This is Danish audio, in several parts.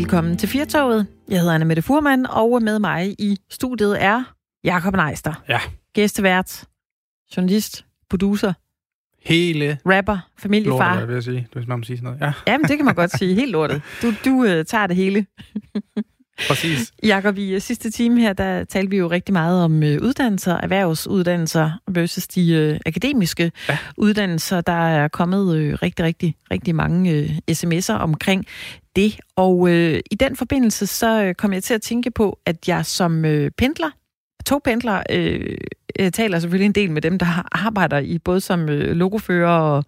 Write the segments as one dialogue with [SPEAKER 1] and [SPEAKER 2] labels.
[SPEAKER 1] Velkommen til Firtoget. Jeg hedder Anna Mette Furman, og med mig i studiet er Jakob Neister.
[SPEAKER 2] Ja.
[SPEAKER 1] Gæstevært, journalist, producer,
[SPEAKER 2] Hele
[SPEAKER 1] rapper, familiefar.
[SPEAKER 2] lortet, vil jeg sige, hvis man må sige sådan noget. Ja,
[SPEAKER 1] Jamen, det kan man godt sige. Helt lortet. Du, du uh, tager det hele.
[SPEAKER 2] Præcis.
[SPEAKER 1] Jakob, i uh, sidste time her, der talte vi jo rigtig meget om uh, uddannelser, erhvervsuddannelser versus de uh, akademiske
[SPEAKER 2] Ja.
[SPEAKER 1] uddannelser. Der er kommet uh, rigtig, rigtig, rigtig mange uh, sms'er omkring det. Og uh, i den forbindelse, så uh, kom jeg til at tænke på, at jeg som uh, pendler, togpendler, øh, jeg taler selvfølgelig en del med dem, der arbejder i både som øh, logofører og,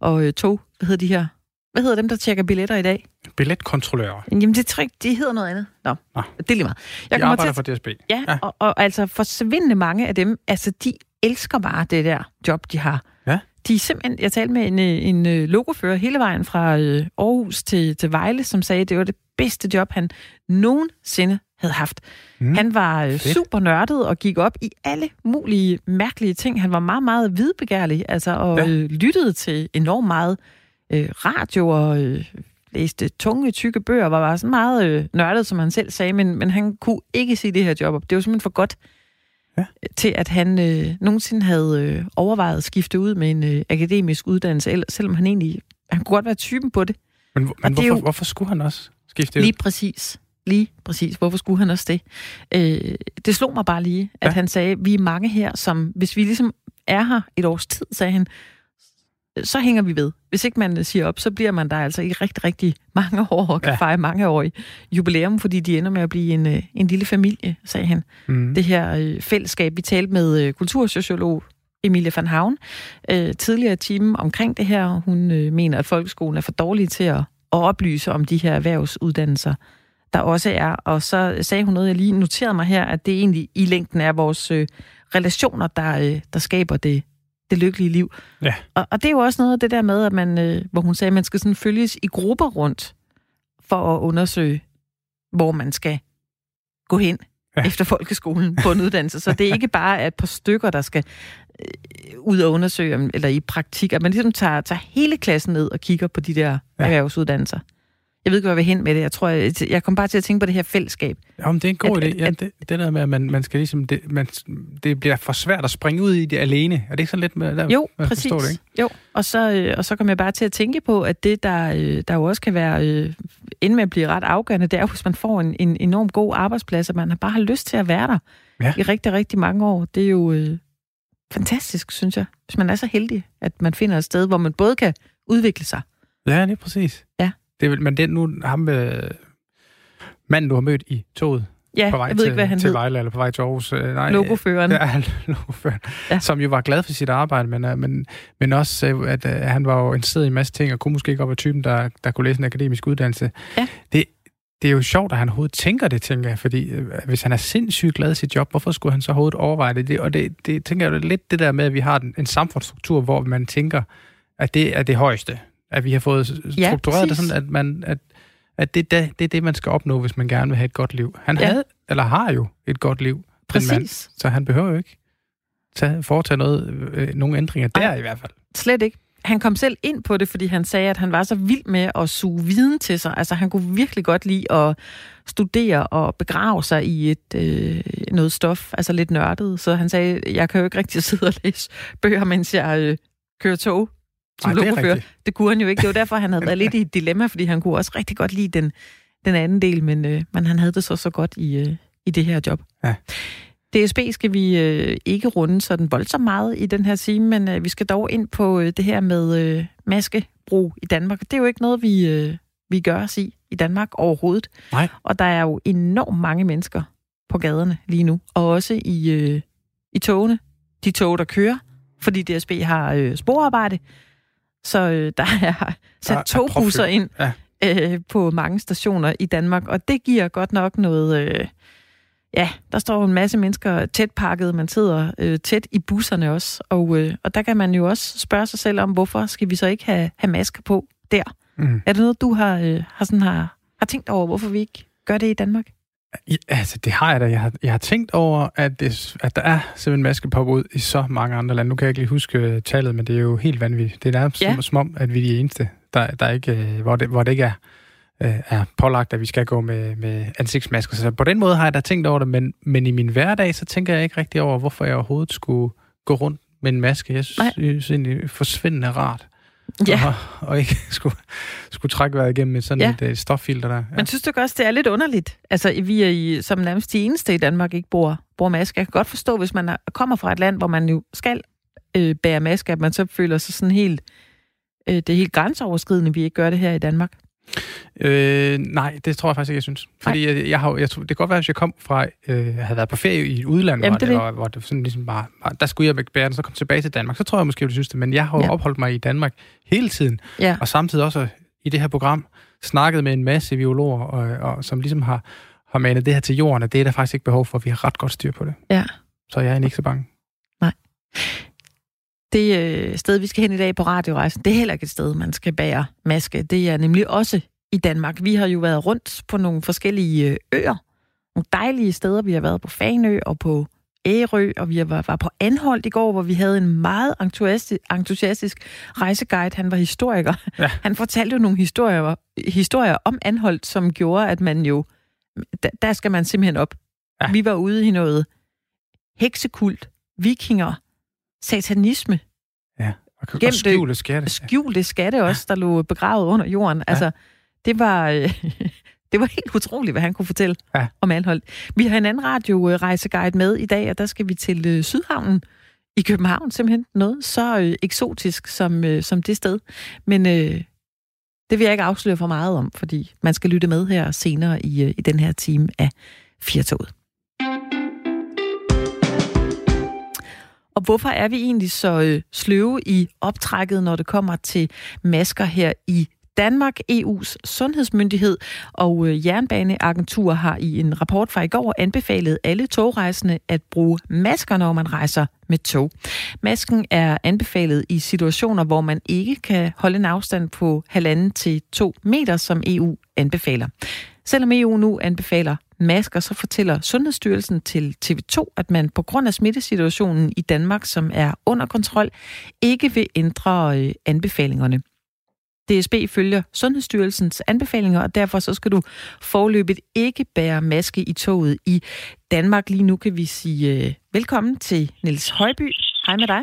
[SPEAKER 1] og øh, tog, hvad hedder de her? Hvad hedder dem, der tjekker billetter i dag?
[SPEAKER 2] Billetkontrollører.
[SPEAKER 1] Jamen, det tror jeg de hedder noget andet. Nå,
[SPEAKER 2] Nå.
[SPEAKER 1] det er lige meget. Jeg kommer
[SPEAKER 2] arbejder
[SPEAKER 1] til
[SPEAKER 2] for DSB.
[SPEAKER 1] ja,
[SPEAKER 2] Ja.
[SPEAKER 1] Og, og altså forsvindende mange af dem, altså de elsker bare det der job, de har.
[SPEAKER 2] Ja.
[SPEAKER 1] De er simpelthen, jeg talte med en, øh, en øh, logofører hele vejen fra øh, Aarhus til, til Vejle, som sagde, at det var det bedste job, han nogensinde havde haft.
[SPEAKER 2] Mm.
[SPEAKER 1] Han var
[SPEAKER 2] Fedt.
[SPEAKER 1] super nørdet og gik op i alle mulige mærkelige ting. Han var meget, meget vidbegærlig, altså, og
[SPEAKER 2] Ja.
[SPEAKER 1] lyttede til enormt meget øh, radio og øh, læste tunge, tykke bøger, var bare sådan meget øh, nørdet, som han selv sagde, men, men han kunne ikke sige det her job op. Det var simpelthen for godt
[SPEAKER 2] Ja.
[SPEAKER 1] til, at han øh, nogensinde havde øh, overvejet at skifte ud med en øh, akademisk uddannelse, eller, selvom han egentlig, han kunne godt være typen på det.
[SPEAKER 2] Men, men
[SPEAKER 1] det
[SPEAKER 2] hvorfor,
[SPEAKER 1] jo-
[SPEAKER 2] hvorfor skulle han også skifte ud?
[SPEAKER 1] Lige præcis. Lige præcis. Hvorfor skulle han også det? Øh, det slog mig bare lige, at
[SPEAKER 2] ja.
[SPEAKER 1] han sagde, vi er mange her, som hvis vi ligesom er her et års tid, sagde han, så hænger vi ved. Hvis ikke man siger op, så bliver man der altså i rigtig, rigtig mange år og kan
[SPEAKER 2] Ja.
[SPEAKER 1] fejre mange år i jubilæum, fordi de ender med at blive en, øh, en lille familie, sagde han.
[SPEAKER 2] Mm.
[SPEAKER 1] Det her øh, fællesskab, vi talte med øh, kultursociolog Emilie van Havn øh, tidligere i timen omkring det her. Hun øh, mener, at folkeskolen er for dårlig til at, at oplyse om de her erhvervsuddannelser, der også er. Og så sagde hun noget, jeg lige noterede mig her, at det egentlig i længden er vores øh, relationer, der, øh, der skaber det, det lykkelige liv.
[SPEAKER 2] Ja.
[SPEAKER 1] Og, og det er jo også noget af det der med, at man, øh, hvor hun sagde, at man skal sådan følges i grupper rundt for at undersøge, hvor man skal gå hen
[SPEAKER 2] Ja.
[SPEAKER 1] efter folkeskolen på en uddannelse. Så det er ikke bare et par stykker, der skal øh, ud og undersøge, eller i praktik, at man ligesom tager, tager hele klassen ned og kigger på de der
[SPEAKER 2] ja.
[SPEAKER 1] erhvervsuddannelser. Jeg ved ikke, hvad jeg vil hen med det. Jeg tror, jeg, jeg kom bare til at tænke på det her fællesskab.
[SPEAKER 2] Jamen, det er en god
[SPEAKER 1] At-
[SPEAKER 2] idé. Ja,
[SPEAKER 1] at-
[SPEAKER 2] det, det der med, at man, man skal ligesom... Det, man, det bliver for svært at springe ud i det alene. Er det ikke sådan lidt med... Der,
[SPEAKER 1] Jo,
[SPEAKER 2] man
[SPEAKER 1] præcis.
[SPEAKER 2] Det, ikke?
[SPEAKER 1] Jo, og så, øh, og så kom jeg bare til at tænke på, at det, der, øh, der jo også kan være, øh, inden med at blive ret afgørende, det er, hvis man får en, en enorm god arbejdsplads, og man bare har lyst til at være der
[SPEAKER 2] Ja.
[SPEAKER 1] i rigtig, rigtig mange år. Det er jo øh, fantastisk, synes jeg, hvis man er så heldig, at man finder et sted, hvor man både kan udvikle sig.
[SPEAKER 2] Ja, det er præcis.
[SPEAKER 1] Ja.
[SPEAKER 2] Det er, men det er nu ham... Øh, manden, du har mødt i toget
[SPEAKER 1] Ja,
[SPEAKER 2] på vej
[SPEAKER 1] jeg ved
[SPEAKER 2] til,
[SPEAKER 1] ikke, hvad han
[SPEAKER 2] til
[SPEAKER 1] hed.
[SPEAKER 2] Vejle, eller på vej til Aarhus. Øh, nej,
[SPEAKER 1] Logoføreren.
[SPEAKER 2] Ja, logoføreren. Ja. Som jo var glad for sit arbejde, men, øh, men, men også, øh, at øh, han var jo interesseret i en masse ting, og kunne måske ikke godt være typen, der, der kunne læse en akademisk uddannelse.
[SPEAKER 1] Ja.
[SPEAKER 2] Det, det er jo sjovt, at han overhovedet tænker det, tænker jeg, fordi øh, hvis han er sindssygt glad i sit job, hvorfor skulle han så overhovedet overveje det? det og det, det tænker jeg jo lidt det der med, at vi har en, en samfundsstruktur, hvor man tænker, at det er det højeste. At vi har fået
[SPEAKER 1] Ja,
[SPEAKER 2] struktureret det
[SPEAKER 1] præcis.
[SPEAKER 2] sådan, at, man, at, at det, det, det er det, man skal opnå, hvis man gerne vil have et godt liv. Han
[SPEAKER 1] Ja.
[SPEAKER 2] havde, eller har jo et godt liv, den mand.
[SPEAKER 1] Præcis.
[SPEAKER 2] Så han behøver jo ikke tage, foretage noget, øh, nogle ændringer der
[SPEAKER 1] Ej.
[SPEAKER 2] i hvert fald.
[SPEAKER 1] Slet ikke. Han kom selv ind på det, fordi han sagde, at han var så vild med at suge viden til sig. Altså, han kunne virkelig godt lide at studere og begrave sig i et øh, noget stof, altså lidt nørdet. Så han sagde, jeg kan jo ikke rigtig sidde og læse bøger, mens jeg øh, kører tog som
[SPEAKER 2] Ej, det er
[SPEAKER 1] lokofører.
[SPEAKER 2] rigtigt.
[SPEAKER 1] Det kunne han jo ikke. Det var derfor, han havde været lidt i et dilemma, fordi han kunne også rigtig godt lide den, den anden del, men, øh, men han havde det så så godt i, øh, i det her job.
[SPEAKER 2] Ja.
[SPEAKER 1] DSB skal vi øh, ikke runde sådan voldsomt meget i den her time, men øh, vi skal dog ind på øh, det her med øh, maskebrug i Danmark. Det er jo ikke noget, vi, øh, vi gør os i i Danmark overhovedet.
[SPEAKER 2] Nej.
[SPEAKER 1] Og der er jo enormt mange mennesker på gaderne lige nu, og også i, øh, i togene. De tog, der kører, fordi DSB har øh, sporarbejde, så øh, der er sat
[SPEAKER 2] Der er
[SPEAKER 1] togbusser ind
[SPEAKER 2] Ja.
[SPEAKER 1] øh, på mange stationer i Danmark, og det giver godt nok noget... Øh, ja, der står en masse mennesker tæt pakket, man sidder øh, tæt i busserne også, og, øh, og der kan man jo også spørge sig selv om, hvorfor skal vi så ikke have, have masker på der?
[SPEAKER 2] Mm.
[SPEAKER 1] Er det noget, du har, øh, har, sådan, har, har tænkt over, hvorfor vi ikke gør det i Danmark?
[SPEAKER 2] Ja, altså, det har jeg da. Jeg har, jeg har tænkt over, at, det, at der er simpelthen maskepop ud i så mange andre lande. Nu kan jeg ikke lige huske øh, tallet, men det er jo helt vanvittigt. Det er nærmest
[SPEAKER 1] Ja.
[SPEAKER 2] som, som om, at vi er de eneste, der, der ikke, øh, hvor, det, hvor det ikke er øh, er pålagt, at vi skal gå med, med ansigtsmasker. Så på den måde har jeg da tænkt over det, men, men i min hverdag, så tænker jeg ikke rigtig over, hvorfor jeg overhovedet skulle gå rundt med en maske. Jeg synes, det er egentlig forsvindende rart. Ja. Og, og ikke skulle, skulle trække vejret igennem sådan ja. et, et stoffilter der.
[SPEAKER 1] Ja. Men synes du også, det er lidt underligt? Altså, vi er i, som nærmest de eneste i Danmark ikke bruger, bruger maske. Jeg kan godt forstå, hvis man er, kommer fra et land, hvor man jo skal øh, bære maske, at man så føler sig sådan helt... Øh, det er helt grænseoverskridende, vi ikke gør det her i Danmark.
[SPEAKER 2] Øh, nej, det tror jeg faktisk ikke, jeg synes. Fordi jeg, jeg har, jeg, det kan godt være, hvis jeg kom fra, øh, jeg havde været på ferie i et udland, Jamen, hvor, det, det. Hvor, det sådan ligesom bare, der skulle jeg bære den, så kom tilbage til Danmark, så tror jeg måske, du synes det. Men jeg har jo ja. opholdt mig i Danmark hele tiden, ja. og samtidig også i det her program snakket med en masse biologer, og, og, som ligesom har, har manet det her til jorden, og det er der faktisk ikke behov for, vi har ret godt styr på det.
[SPEAKER 1] Ja.
[SPEAKER 2] Så jeg er ikke så bange.
[SPEAKER 1] Nej. Det øh, sted, vi skal hen i dag på radiorejsen, det er heller ikke et sted, man skal bære maske. Det er nemlig også i Danmark. Vi har jo været rundt på nogle forskellige øh, øer. Nogle dejlige steder. Vi har været på Fanø og på Ærø, og vi var, var på Anholdt i går, hvor vi havde en meget entusiastisk rejseguide. Han var historiker. Ja. Han fortalte jo nogle historier, historier om Anholdt, som gjorde, at man jo... Der, der skal man simpelthen op. Ja. Vi var ude i noget heksekult, vikinger, satanisme.
[SPEAKER 2] Ja, og, og skjulte skatte.
[SPEAKER 1] Skjulte skatte også, der lå begravet under jorden. Ja. Altså, det var... Det var helt utroligt, hvad han kunne fortælle ja. om Anholdt. Vi har en anden radiorejseguide med i dag, og der skal vi til øh, Sydhavnen i København. Simpelthen noget så øh, eksotisk som, øh, som det sted. Men øh, det vil jeg ikke afsløre for meget om, fordi man skal lytte med her senere i, i den her time af Firtoget. Og hvorfor er vi egentlig så øh, sløve i optrækket, når det kommer til masker her i Danmark, EU's sundhedsmyndighed og øh, Jernbaneagentur har i en rapport fra i går anbefalet alle togrejsende at bruge masker, når man rejser med tog. Masken er anbefalet i situationer, hvor man ikke kan holde en afstand på halvanden til to meter, som EU anbefaler. Selvom EU nu anbefaler masker, så fortæller Sundhedsstyrelsen til TV2, at man på grund af smittesituationen i Danmark, som er under kontrol, ikke vil ændre øh, anbefalingerne. DSB følger Sundhedsstyrelsens anbefalinger, og derfor så skal du forløbet ikke bære maske i toget i Danmark. Lige nu kan vi sige øh, velkommen til Niels Højby. Hej med dig.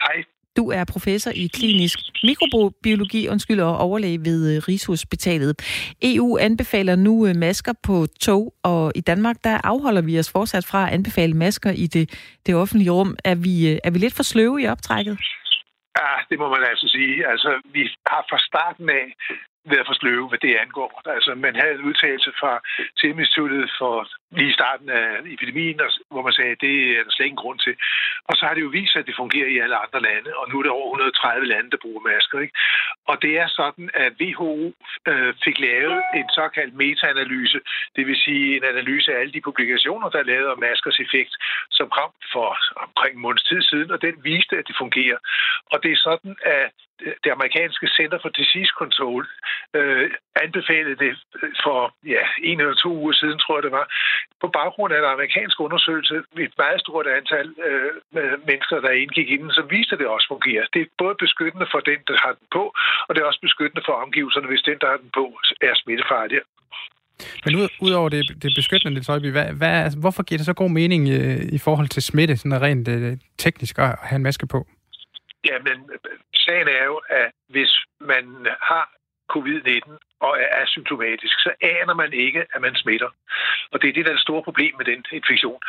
[SPEAKER 3] Hej.
[SPEAKER 1] Du er professor i klinisk mikrobiologi undskyld, og overlæge ved øh, Rigshospitalet. EU anbefaler nu øh, masker på tog, og i Danmark der afholder vi os fortsat fra at anbefale masker i det, det offentlige rum. Er vi, øh, er vi lidt for sløve i optrækket?
[SPEAKER 3] Ja, det må man altså sige. Altså, vi har fra starten af været for sløve, hvad det angår. Altså, man havde en udtalelse fra Serum for lige starten af epidemien, hvor man sagde, at det er der slet ingen grund til. Og så har det jo vist sig, at det fungerer i alle andre lande, og nu er der over 130 lande, der bruger masker. Ikke? Og det er sådan, at WHO øh, fik lavet en såkaldt metaanalyse, det vil sige en analyse af alle de publikationer, der er lavet om maskers effekt, som kom for omkring en måneds tid siden, og den viste, at det fungerer. Og det er sådan, at det amerikanske Center for Disease Control øh, anbefalede det øh, for ja, en eller to uger siden, tror jeg det var, på baggrund af en amerikansk undersøgelse med et meget stort antal øh, mennesker, der indgik inden, så viste det også fungerer. Det er både beskyttende for den, der har den på, og det er også beskyttende for omgivelserne, hvis den, der har den på, er smittefarlig.
[SPEAKER 2] Men ud, udover det, det beskyttende, Tøjby, hvad, hvad, hvorfor giver det så god mening i, øh, i forhold til smitte, sådan rent øh, teknisk, at have en maske på?
[SPEAKER 3] Jamen, sagen er jo, at hvis man har covid-19 og er asymptomatisk, så aner man ikke, at man smitter. Og det er det, der er det store problem med den infektion.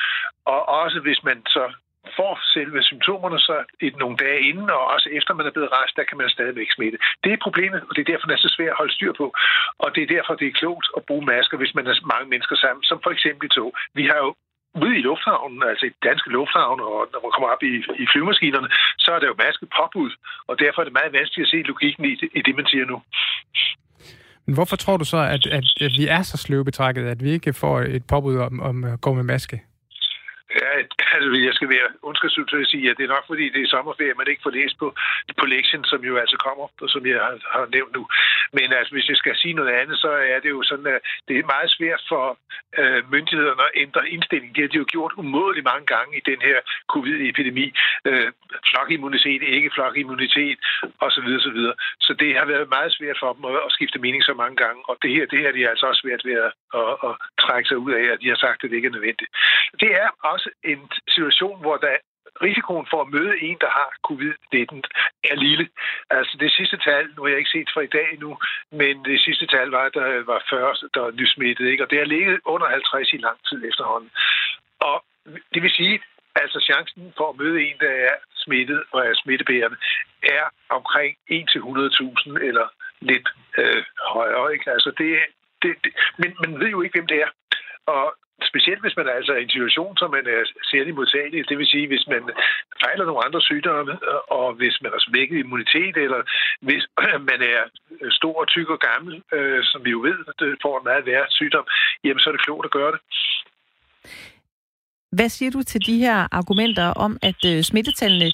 [SPEAKER 3] Og også hvis man så får selve symptomerne så et nogle dage inden, og også efter man er blevet rejst, der kan man stadigvæk smitte. Det er problemet, og det er derfor, det er så svært at holde styr på. Og det er derfor, det er klogt at bruge masker, hvis man er mange mennesker sammen, som for eksempel i tog. Vi har jo ude i lufthavnen, altså i danske lufthavn, og når man kommer op i, i flyvemaskinerne, så er der jo masket påbud, og derfor er det meget vanskeligt at se logikken i det, i det man siger nu.
[SPEAKER 2] Men hvorfor tror du så, at, at, at vi er så sløvebetrækket, at vi ikke får et påbud om, om at gå med maske?
[SPEAKER 3] Ja, altså, jeg skal være ondskabsfuld til at sige, at det er nok fordi, det er sommerferie, man ikke får læst på, på lektien, som jo altså kommer, som jeg har, har nævnt nu. Men altså, hvis jeg skal sige noget andet, så er det jo sådan, at det er meget svært for øh, myndighederne at ændre indstilling. Det har de jo gjort umådeligt mange gange i den her covid-epidemi. øh, flokimmunitet, ikke flokimmunitet osv. osv. Så det har været meget svært for dem at, at skifte mening så mange gange, og det her, det her de er altså også svært ved at, at, at trække sig ud af, at de har sagt, at det ikke er nødvendigt. Det er også en situation, hvor der risikoen for at møde en, der har covid-19, er lille. Altså det sidste tal, nu har jeg ikke set fra i dag endnu, men det sidste tal var, at der var 40, der var nysmittet, ikke? og det har ligget under 50 i lang tid efterhånden. Og det vil sige, altså chancen for at møde en, der er smittet og er smittebærende, er omkring 1 til 100.000 eller lidt øh, højere. Ikke? Altså det, det, det, men man ved jo ikke, hvem det er. Og specielt hvis man er altså i en situation, som man øh, er særlig modtagelig, det vil sige, hvis man fejler nogle andre sygdomme, øh, og hvis man har svækket immunitet, eller hvis man er øh, stor, tyk og gammel, øh, som vi jo ved, det får en meget værre sygdom, jamen så er det klogt at gøre det.
[SPEAKER 1] Hvad siger du til de her argumenter om, at øh, smittetallene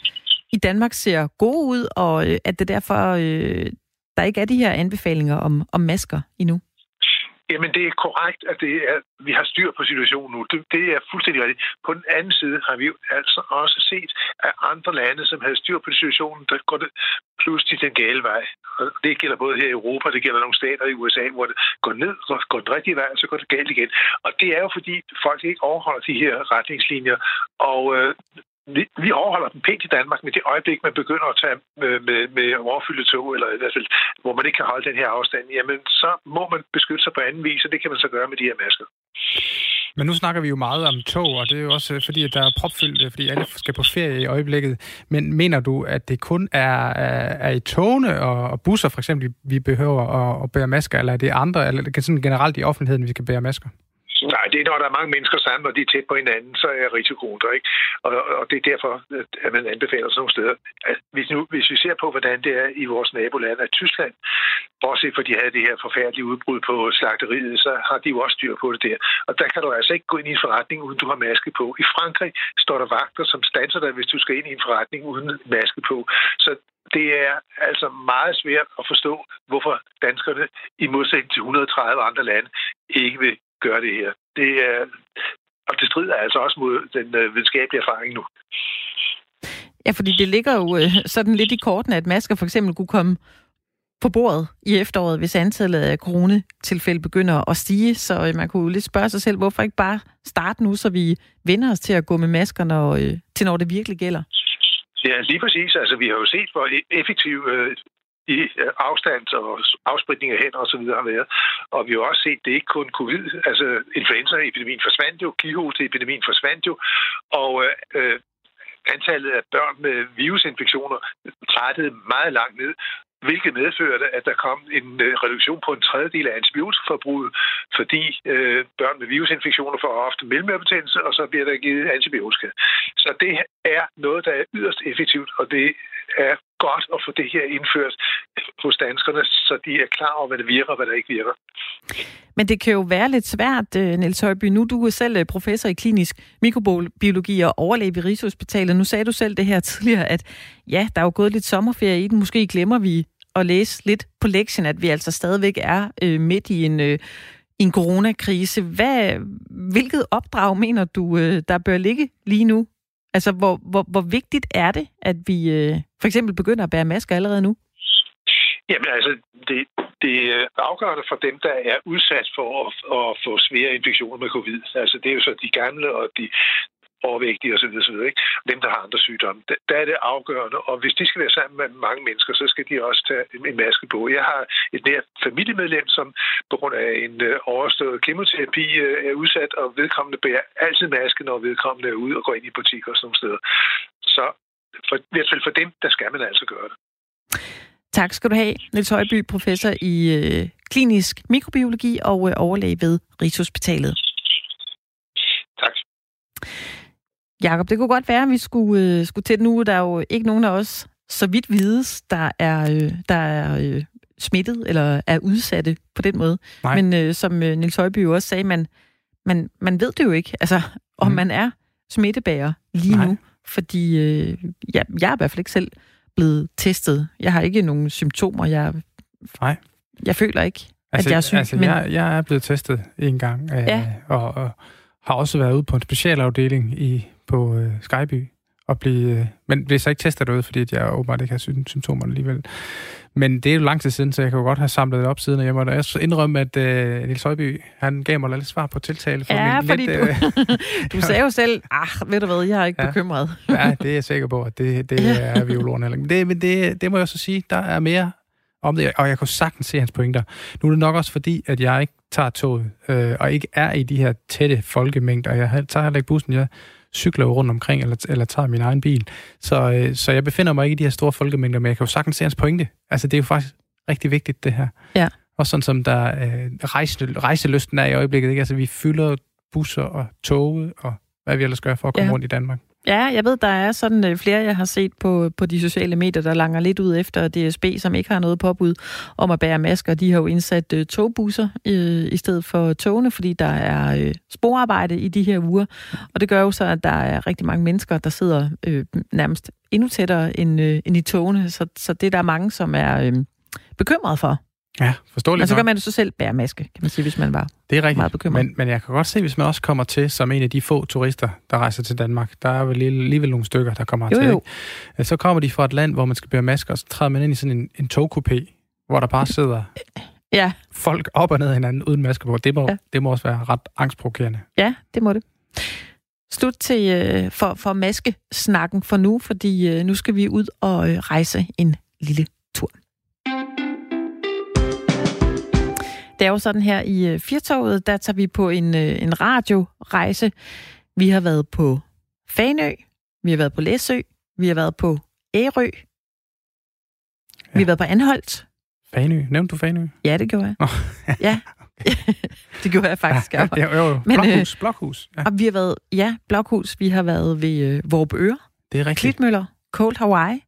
[SPEAKER 1] i Danmark ser gode ud, og øh, at det derfor øh, der ikke er de her anbefalinger om, om masker endnu?
[SPEAKER 3] Jamen, det er korrekt, at det er, vi har styr på situationen nu. Det, det er fuldstændig rigtigt. På den anden side har vi altså også set, at andre lande, som havde styr på situationen, der går det pludselig den gale vej. Og det gælder både her i Europa, det gælder nogle stater i USA, hvor det går ned, og går den rigtige vej, og så går det galt igen. Og det er jo fordi, folk ikke overholder de her retningslinjer. Og øh, vi, vi overholder den pænt i Danmark, men det øjeblik, man begynder at tage med, med, med overfyldte tog, eller i hvert fald, hvor man ikke kan holde den her afstand, jamen så må man beskytte sig på anden vis, og det kan man så gøre med de her masker.
[SPEAKER 2] Men nu snakker vi jo meget om tog, og det er jo også øh, fordi, at der er propfyldt, fordi alle skal på ferie i øjeblikket. Men mener du, at det kun er, øh, er, i togene og, busser for eksempel, vi behøver at, at bære masker, eller er det andre, eller det kan sådan generelt i offentligheden, vi skal bære masker?
[SPEAKER 3] Nej, det er, når der er mange mennesker sammen, og de er tæt på hinanden, så er risikoen der, ikke? Og, og det er derfor, at man anbefaler sådan nogle steder. At hvis, nu, hvis vi ser på, hvordan det er i vores naboland af Tyskland, bortset for, de havde det her forfærdelige udbrud på slagteriet, så har de jo også styr på det der. Og der kan du altså ikke gå ind i en forretning, uden du har maske på. I Frankrig står der vagter, som stanser dig, hvis du skal ind i en forretning uden maske på. Så det er altså meget svært at forstå, hvorfor danskerne i modsætning til 130 andre lande ikke vil gøre det her. Det er, og det strider altså også mod den øh, videnskabelige erfaring nu.
[SPEAKER 1] Ja, fordi det ligger jo øh, sådan lidt i kortene, at masker for eksempel kunne komme på bordet i efteråret, hvis antallet af coronatilfælde begynder at stige. Så øh, man kunne lidt spørge sig selv, hvorfor ikke bare starte nu, så vi vender os til at gå med masker, når, til når det virkelig gælder?
[SPEAKER 3] Ja, lige præcis. Altså, vi har jo set, hvor effektiv øh, i øh, afstand og afspritning af hænder osv. har været. Og vi har også set, at det ikke kun covid. Altså, influenzaepidemien forsvandt jo, kihosteepidemien forsvandt jo, og øh, antallet af børn med virusinfektioner trættede meget langt ned hvilket medførte, at der kom en øh, reduktion på en tredjedel af antibiotikaforbruget, fordi øh, børn med virusinfektioner får ofte mellemørbetændelse, og så bliver der givet antibiotika. Så det er noget, der er yderst effektivt, og det er godt at få det her indført hos danskerne, så de er klar over, hvad det virker og hvad der ikke virker.
[SPEAKER 1] Men det kan jo være lidt svært, øh, Niels Højby. Nu du er selv øh, professor i klinisk mikrobiologi og overlæge ved Rigshospitalet. Nu sagde du selv det her tidligere, at ja, der er jo gået lidt sommerferie i den. Måske glemmer vi at læse lidt på lektien, at vi altså stadigvæk er øh, midt i en, øh, en coronakrise. Hvad, hvilket opdrag mener du, øh, der bør ligge lige nu? Altså, hvor, hvor, hvor vigtigt er det, at vi øh, for eksempel begynder at bære masker allerede nu?
[SPEAKER 3] Jamen altså, det, det er afgørende for dem, der er udsat for at, at få svære infektioner med covid. Altså, det er jo så de gamle og de, overvægtige osv. osv. Ikke? Dem, der har andre sygdomme. Der er det afgørende, og hvis de skal være sammen med mange mennesker, så skal de også tage en maske på. Jeg har et nært familiemedlem, som på grund af en øh, overstået kemoterapi øh, er udsat, og vedkommende bærer altid maske, når vedkommende er ude og går ind i butikker og sådan nogle steder. Så for, i hvert fald for dem, der skal man altså gøre det.
[SPEAKER 1] Tak skal du have, Niels Højby, professor i øh, klinisk mikrobiologi og øh, overlæge ved Rigshospitalet.
[SPEAKER 3] Tak.
[SPEAKER 1] Jakob, det kunne godt være, at vi skulle, øh, skulle til nu. Der er jo ikke nogen af os, så vidt vides, der er, øh, der er øh, smittet eller er udsatte på den måde. Nej. Men øh, som øh, Nils Højby også sagde, man, man, man ved det jo ikke, altså, om mm. man er smittebærer lige Nej. nu. Fordi øh, ja, jeg er i hvert fald ikke selv blevet testet. Jeg har ikke nogen symptomer. Jeg,
[SPEAKER 2] Nej.
[SPEAKER 1] jeg føler ikke, altså, at jeg er syg.
[SPEAKER 2] Altså, men... jeg, jeg er blevet testet en gang, øh, ja. og, og har også været ude på en specialafdeling i på øh, Skyby. at blive... Øh, men bliver så ikke testet derude, fordi jeg åbenbart ikke har symptomer alligevel. Men det er jo lang tid siden, så jeg kan jo godt have samlet det op siden, og jeg må da også indrømme, at uh, Niels Højby, han gav mig lidt svar på tiltale.
[SPEAKER 1] For ja, min fordi lidt, du, uh, du sagde jo selv, ah, ved du hvad, jeg er ikke ja, bekymret.
[SPEAKER 2] ja, det er jeg sikker på, at det, det er vi jo heller det, Men det, det må jeg så sige, der er mere om det, og jeg kunne sagtens se hans pointer. Nu er det nok også fordi, at jeg ikke tager toget, øh, og ikke er i de her tætte folkemængder. Jeg tager heller ikke bussen, jeg cykler rundt omkring, eller, eller tager min egen bil. Så, øh, så jeg befinder mig ikke i de her store folkemængder, men jeg kan jo sagtens se hans pointe. Altså, det er jo faktisk rigtig vigtigt, det her.
[SPEAKER 1] Ja.
[SPEAKER 2] Og sådan som der øh, rejse, rejseløsten er i øjeblikket. Ikke? Altså, vi fylder busser og tog og hvad vi ellers gør for at komme ja. rundt i Danmark.
[SPEAKER 1] Ja, jeg ved, der er sådan øh, flere, jeg har set på, på de sociale medier, der langer lidt ud efter DSB, som ikke har noget påbud om at bære masker. De har jo indsat øh, togbusser øh, i stedet for togene, fordi der er øh, sporarbejde i de her uger. Og det gør jo så, at der er rigtig mange mennesker, der sidder øh, nærmest endnu tættere end, øh, end i togene. Så, så det er der mange, som er øh, bekymret for.
[SPEAKER 2] Ja, forståeligt
[SPEAKER 1] Men så kan man jo så selv bære maske, kan man sige, hvis man var
[SPEAKER 2] det er rigtigt.
[SPEAKER 1] meget bekymret.
[SPEAKER 2] Men, men jeg kan godt se, hvis man også kommer til som en af de få turister, der rejser til Danmark, der er vel alligevel nogle stykker, der kommer
[SPEAKER 1] jo,
[SPEAKER 2] til.
[SPEAKER 1] Jo.
[SPEAKER 2] Øh, så kommer de fra et land, hvor man skal bære masker, og så træder man ind i sådan en, en togkupé, hvor der bare sidder
[SPEAKER 1] ja.
[SPEAKER 2] folk op og ned hinanden uden masker på. Det må, ja. det må også være ret angstprovokerende.
[SPEAKER 1] Ja, det må det. Slut til øh, for, for maskesnakken for nu, fordi øh, nu skal vi ud og øh, rejse en lille tur. Det er jo sådan her i øh, Firtoget, der tager vi på en, øh, en radiorejse. Vi har været på Fanø, vi har været på Læsø, vi har været på Ærø, ja. vi har været på Anholdt.
[SPEAKER 2] Fanø? Nævnte du Fanø?
[SPEAKER 1] Ja, det gjorde jeg. Oh. ja, det gjorde jeg faktisk.
[SPEAKER 2] Ja, ja, jo, jo. Men, blokhus, øh, blokhus.
[SPEAKER 1] Ja. Og vi har været, ja, blokhus. Vi har været ved øh, Vorupøre.
[SPEAKER 2] Det er rigtigt.
[SPEAKER 1] Klitmøller. Cold Hawaii.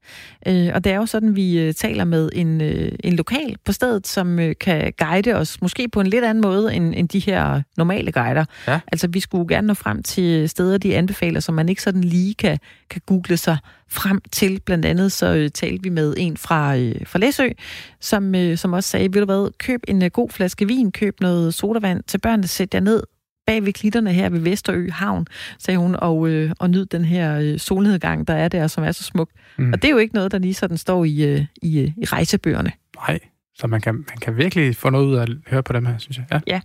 [SPEAKER 1] Øh, og det er jo sådan, vi øh, taler med en, øh, en lokal på stedet, som øh, kan guide os måske på en lidt anden måde end, end de her normale guider. Ja. Altså, vi skulle gerne nå frem til steder, de anbefaler, som man ikke sådan lige kan, kan google sig frem til. Blandt andet så øh, talte vi med en fra, øh, fra Læsø, som, øh, som også sagde, ved du hvad, køb en øh, god flaske vin, køb noget sodavand til børnene, sæt jer ned, bag ved klitterne her ved Vesterø Havn, sagde hun, og, øh, og nyd den her øh, solnedgang, der er der, som er så smuk. Mm. Og det er jo ikke noget, der lige sådan står i, øh, i, øh, i rejsebøgerne.
[SPEAKER 2] Nej, så man kan, man kan virkelig få noget ud af at høre på dem her, synes jeg. Ja.
[SPEAKER 1] ja.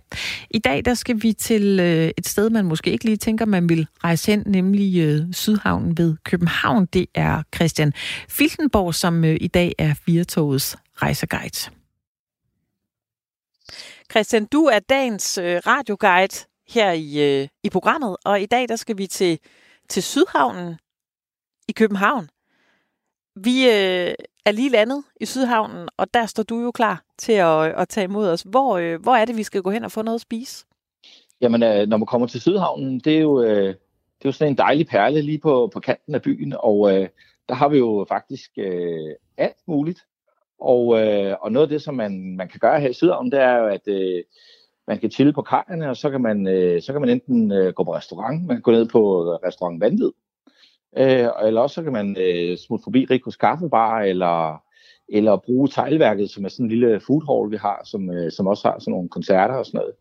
[SPEAKER 1] I dag der skal vi til øh, et sted, man måske ikke lige tænker, man vil rejse hen, nemlig øh, Sydhavnen ved København. Det er Christian Filtenborg, som øh, i dag er Firtogets rejseguide. Christian, du er dagens øh, radioguide her i, øh, i programmet. Og i dag der skal vi til, til Sydhavnen i København. Vi øh, er lige landet i Sydhavnen, og der står du jo klar til at, øh, at tage imod os. Hvor, øh, hvor er det, vi skal gå hen og få noget at spise?
[SPEAKER 4] Jamen, øh, når man kommer til Sydhavnen, det er jo, øh, det er jo sådan en dejlig perle lige på, på kanten af byen, og øh, der har vi jo faktisk øh, alt muligt. Og, øh, og noget af det, som man, man kan gøre her i Sydhavnen, det er jo, at øh, man kan chille på kajerne, og så kan man, øh, så kan man enten øh, gå på restaurant, man kan gå ned på øh, restaurant Vandvid, øh, eller også så kan man øh, smutte forbi Rikos Kaffebar, eller, eller bruge teglværket, som er sådan en lille food hall, vi har, som, øh, som også har sådan nogle koncerter og sådan noget.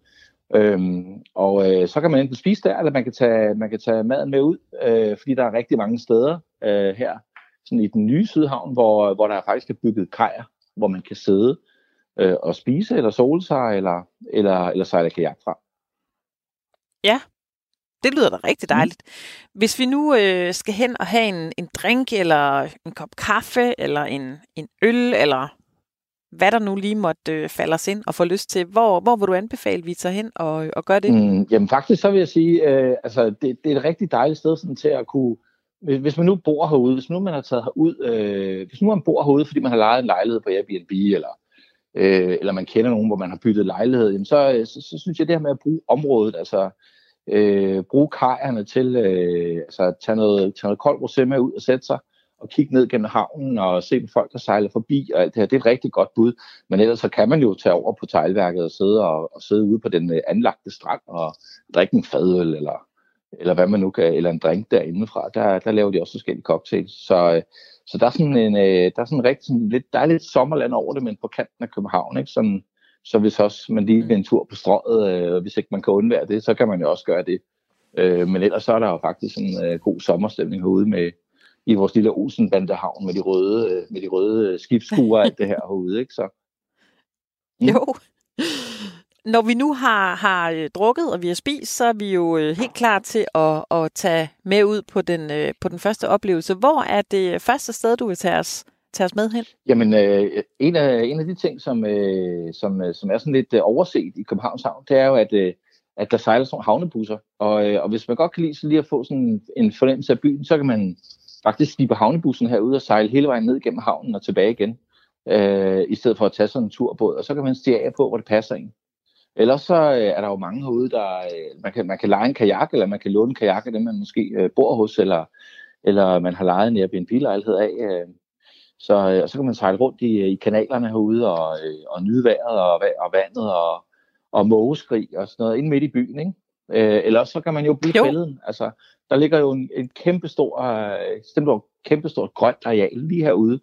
[SPEAKER 4] Øhm, og øh, så kan man enten spise der, eller man kan tage, man kan tage maden med ud, øh, fordi der er rigtig mange steder øh, her, sådan i den nye Sydhavn, hvor, hvor der faktisk er bygget kajer, hvor man kan sidde øh, og spise, eller sole sig, eller, eller, eller sejle kajak fra.
[SPEAKER 1] Ja, det lyder da rigtig mm. dejligt. Hvis vi nu øh, skal hen og have en, en drink, eller en kop kaffe, eller en, en øl, eller hvad der nu lige måtte øh, falde os ind og få lyst til, hvor, hvor vil du anbefale, vi tager hen og, og gør det?
[SPEAKER 4] Mm, jamen faktisk så vil jeg sige, øh, altså det, det er et rigtig dejligt sted sådan, til at kunne, hvis man nu bor herude, hvis nu man har taget herud, øh, hvis nu man bor herude, fordi man har lejet en lejlighed på Airbnb, eller øh, eller man kender nogen, hvor man har byttet lejlighed, jamen så, øh, så, så synes jeg det her med at bruge området, altså øh, bruge kajerne til øh, altså at tage noget, tage noget koldt rosé med ud og sætte sig, og kigge ned gennem havnen og se på folk, der sejler forbi og alt det her. Det er et rigtig godt bud. Men ellers så kan man jo tage over på teglværket og sidde, og, og sidde ude på den øh, anlagte strand og drikke en fadøl eller, eller hvad man nu kan, eller en drink derindefra. Der, der laver de også forskellige cocktails. Så, øh, så der er sådan en, øh, der er sådan rigtig sådan lidt, der er lidt sommerland over det, men på kanten af København, ikke? Sådan, så hvis også man lige vil en tur på strøget, øh, hvis ikke man kan undvære det, så kan man jo også gøre det. Øh, men ellers så er der jo faktisk en øh, god sommerstemning herude med, i vores lille Olsenbandehavn med de røde, øh, med de røde skibsskure og alt det her herude, ikke? Så,
[SPEAKER 1] mm. Jo. Når vi nu har, har øh, drukket, og vi har spist, så er vi jo øh, helt klar til at, at tage med ud på den, øh, på den første oplevelse. Hvor er det første sted, du vil tage os, tage os med hen?
[SPEAKER 4] Jamen, øh, en, af, en af de ting, som, øh, som, som er sådan lidt overset i Københavns Havn, det er jo, at, øh, at der sejler sådan havnebusser. Og, øh, og hvis man godt kan lide så lige at få sådan en fornemmelse af byen, så kan man faktisk stige på havnebussen herude og sejle hele vejen ned gennem havnen og tilbage igen, øh, i stedet for at tage sådan en turbåd. Og så kan man stige af på, hvor det passer ind. Ellers så øh, er der jo mange herude, der øh, man, kan, man kan lege en kajak, eller man kan låne en kajak af dem, man måske øh, bor hos, eller, eller man har lejet en Airbnb-lejlighed af. Øh, så, øh, så kan man sejle rundt i, i kanalerne herude og, øh, og nyde vejret og, og vandet og, og mågeskrig og sådan noget ind midt i byen. Ikke? Øh, eller så kan man jo blive fælden. Altså, der ligger jo en, en kæmpe stor, øh, kæmpe stort grønt areal lige herude.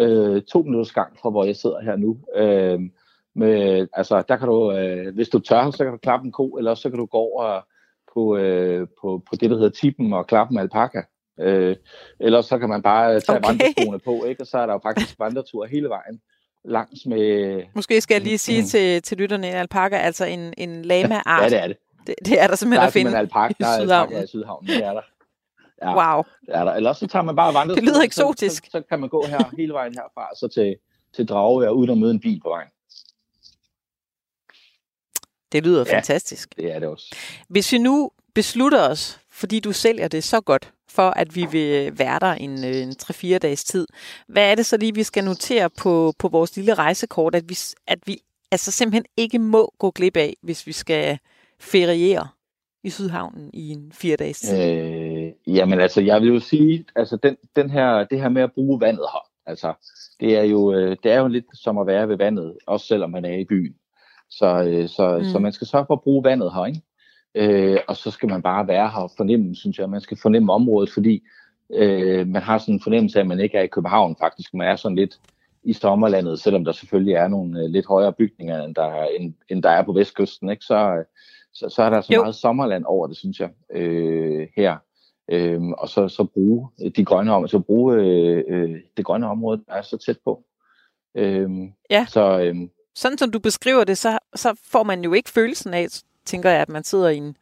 [SPEAKER 4] Øh, to minutters gang fra, hvor jeg sidder her nu. Øh, med, altså, der kan du, øh, hvis du tør, så kan du klappe en ko, eller så kan du gå over på, øh, på, på det, der hedder tippen og klappe en alpaka. Øh, eller så kan man bare tage okay. vandreskoene på, ikke? og så er der jo faktisk vandretur hele vejen langs med...
[SPEAKER 1] Måske skal jeg lige sige mm. til, til lytterne, en alpaka, altså en, en lama-art.
[SPEAKER 4] ja, det er det.
[SPEAKER 1] Det, det er der simpelthen
[SPEAKER 4] der
[SPEAKER 1] at finde
[SPEAKER 4] alpaka, i Sydhavn. Der er i Sydhavn, det er der.
[SPEAKER 1] Ja, wow.
[SPEAKER 4] Det er der. Eller så tager man bare vandret.
[SPEAKER 1] Det lyder eksotisk.
[SPEAKER 4] Så, så, så, kan man gå her hele vejen herfra, så til, til Dragevær, uden at møde en bil på vejen.
[SPEAKER 1] Det lyder ja, fantastisk.
[SPEAKER 4] det er det også.
[SPEAKER 1] Hvis vi nu beslutter os, fordi du sælger det så godt, for at vi vil være der en, øh, en 3-4 dages tid, hvad er det så lige, vi skal notere på, på vores lille rejsekort, at vi, at vi altså simpelthen ikke må gå glip af, hvis vi skal feriere i Sydhavnen i en fire dages tid?
[SPEAKER 4] Øh, jamen altså, jeg vil jo sige, altså den, den her, det her med at bruge vandet her, altså det er jo, øh, det er jo lidt som at være ved vandet, også selvom man er i byen. Så, øh, så, mm. så man skal sørge for at bruge vandet her, ikke? Øh, og så skal man bare være her og fornemme, synes jeg, man skal fornemme området, fordi øh, man har sådan en fornemmelse af, at man ikke er i København faktisk, man er sådan lidt i sommerlandet, selvom der selvfølgelig er nogle øh, lidt højere bygninger, end der, end, end der er på vestkysten, ikke? Så, så, så er der så jo. meget sommerland over det, synes jeg, øh, her. Øh, og så, så bruge de grønne områder, så bruge øh, øh, det grønne område, der er så tæt på. Øh,
[SPEAKER 1] ja. Så, øh, sådan som du beskriver det, så, så får man jo ikke følelsen af, tænker jeg, at man sidder i en,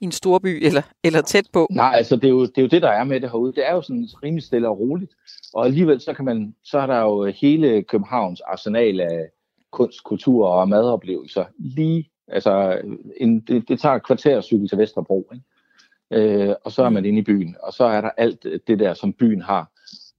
[SPEAKER 1] i en storby eller, eller tæt på.
[SPEAKER 4] Nej, altså det er, jo, det er jo det, der er med det herude. Det er jo sådan rimelig stille og roligt. Og alligevel så, kan man, så er der jo hele Københavns arsenal af kunst, kultur og madoplevelser lige, altså en, det, det tager et kvarter at cykle til Vesterbro, ikke? Øh, og så er man inde i byen, og så er der alt det der, som byen har.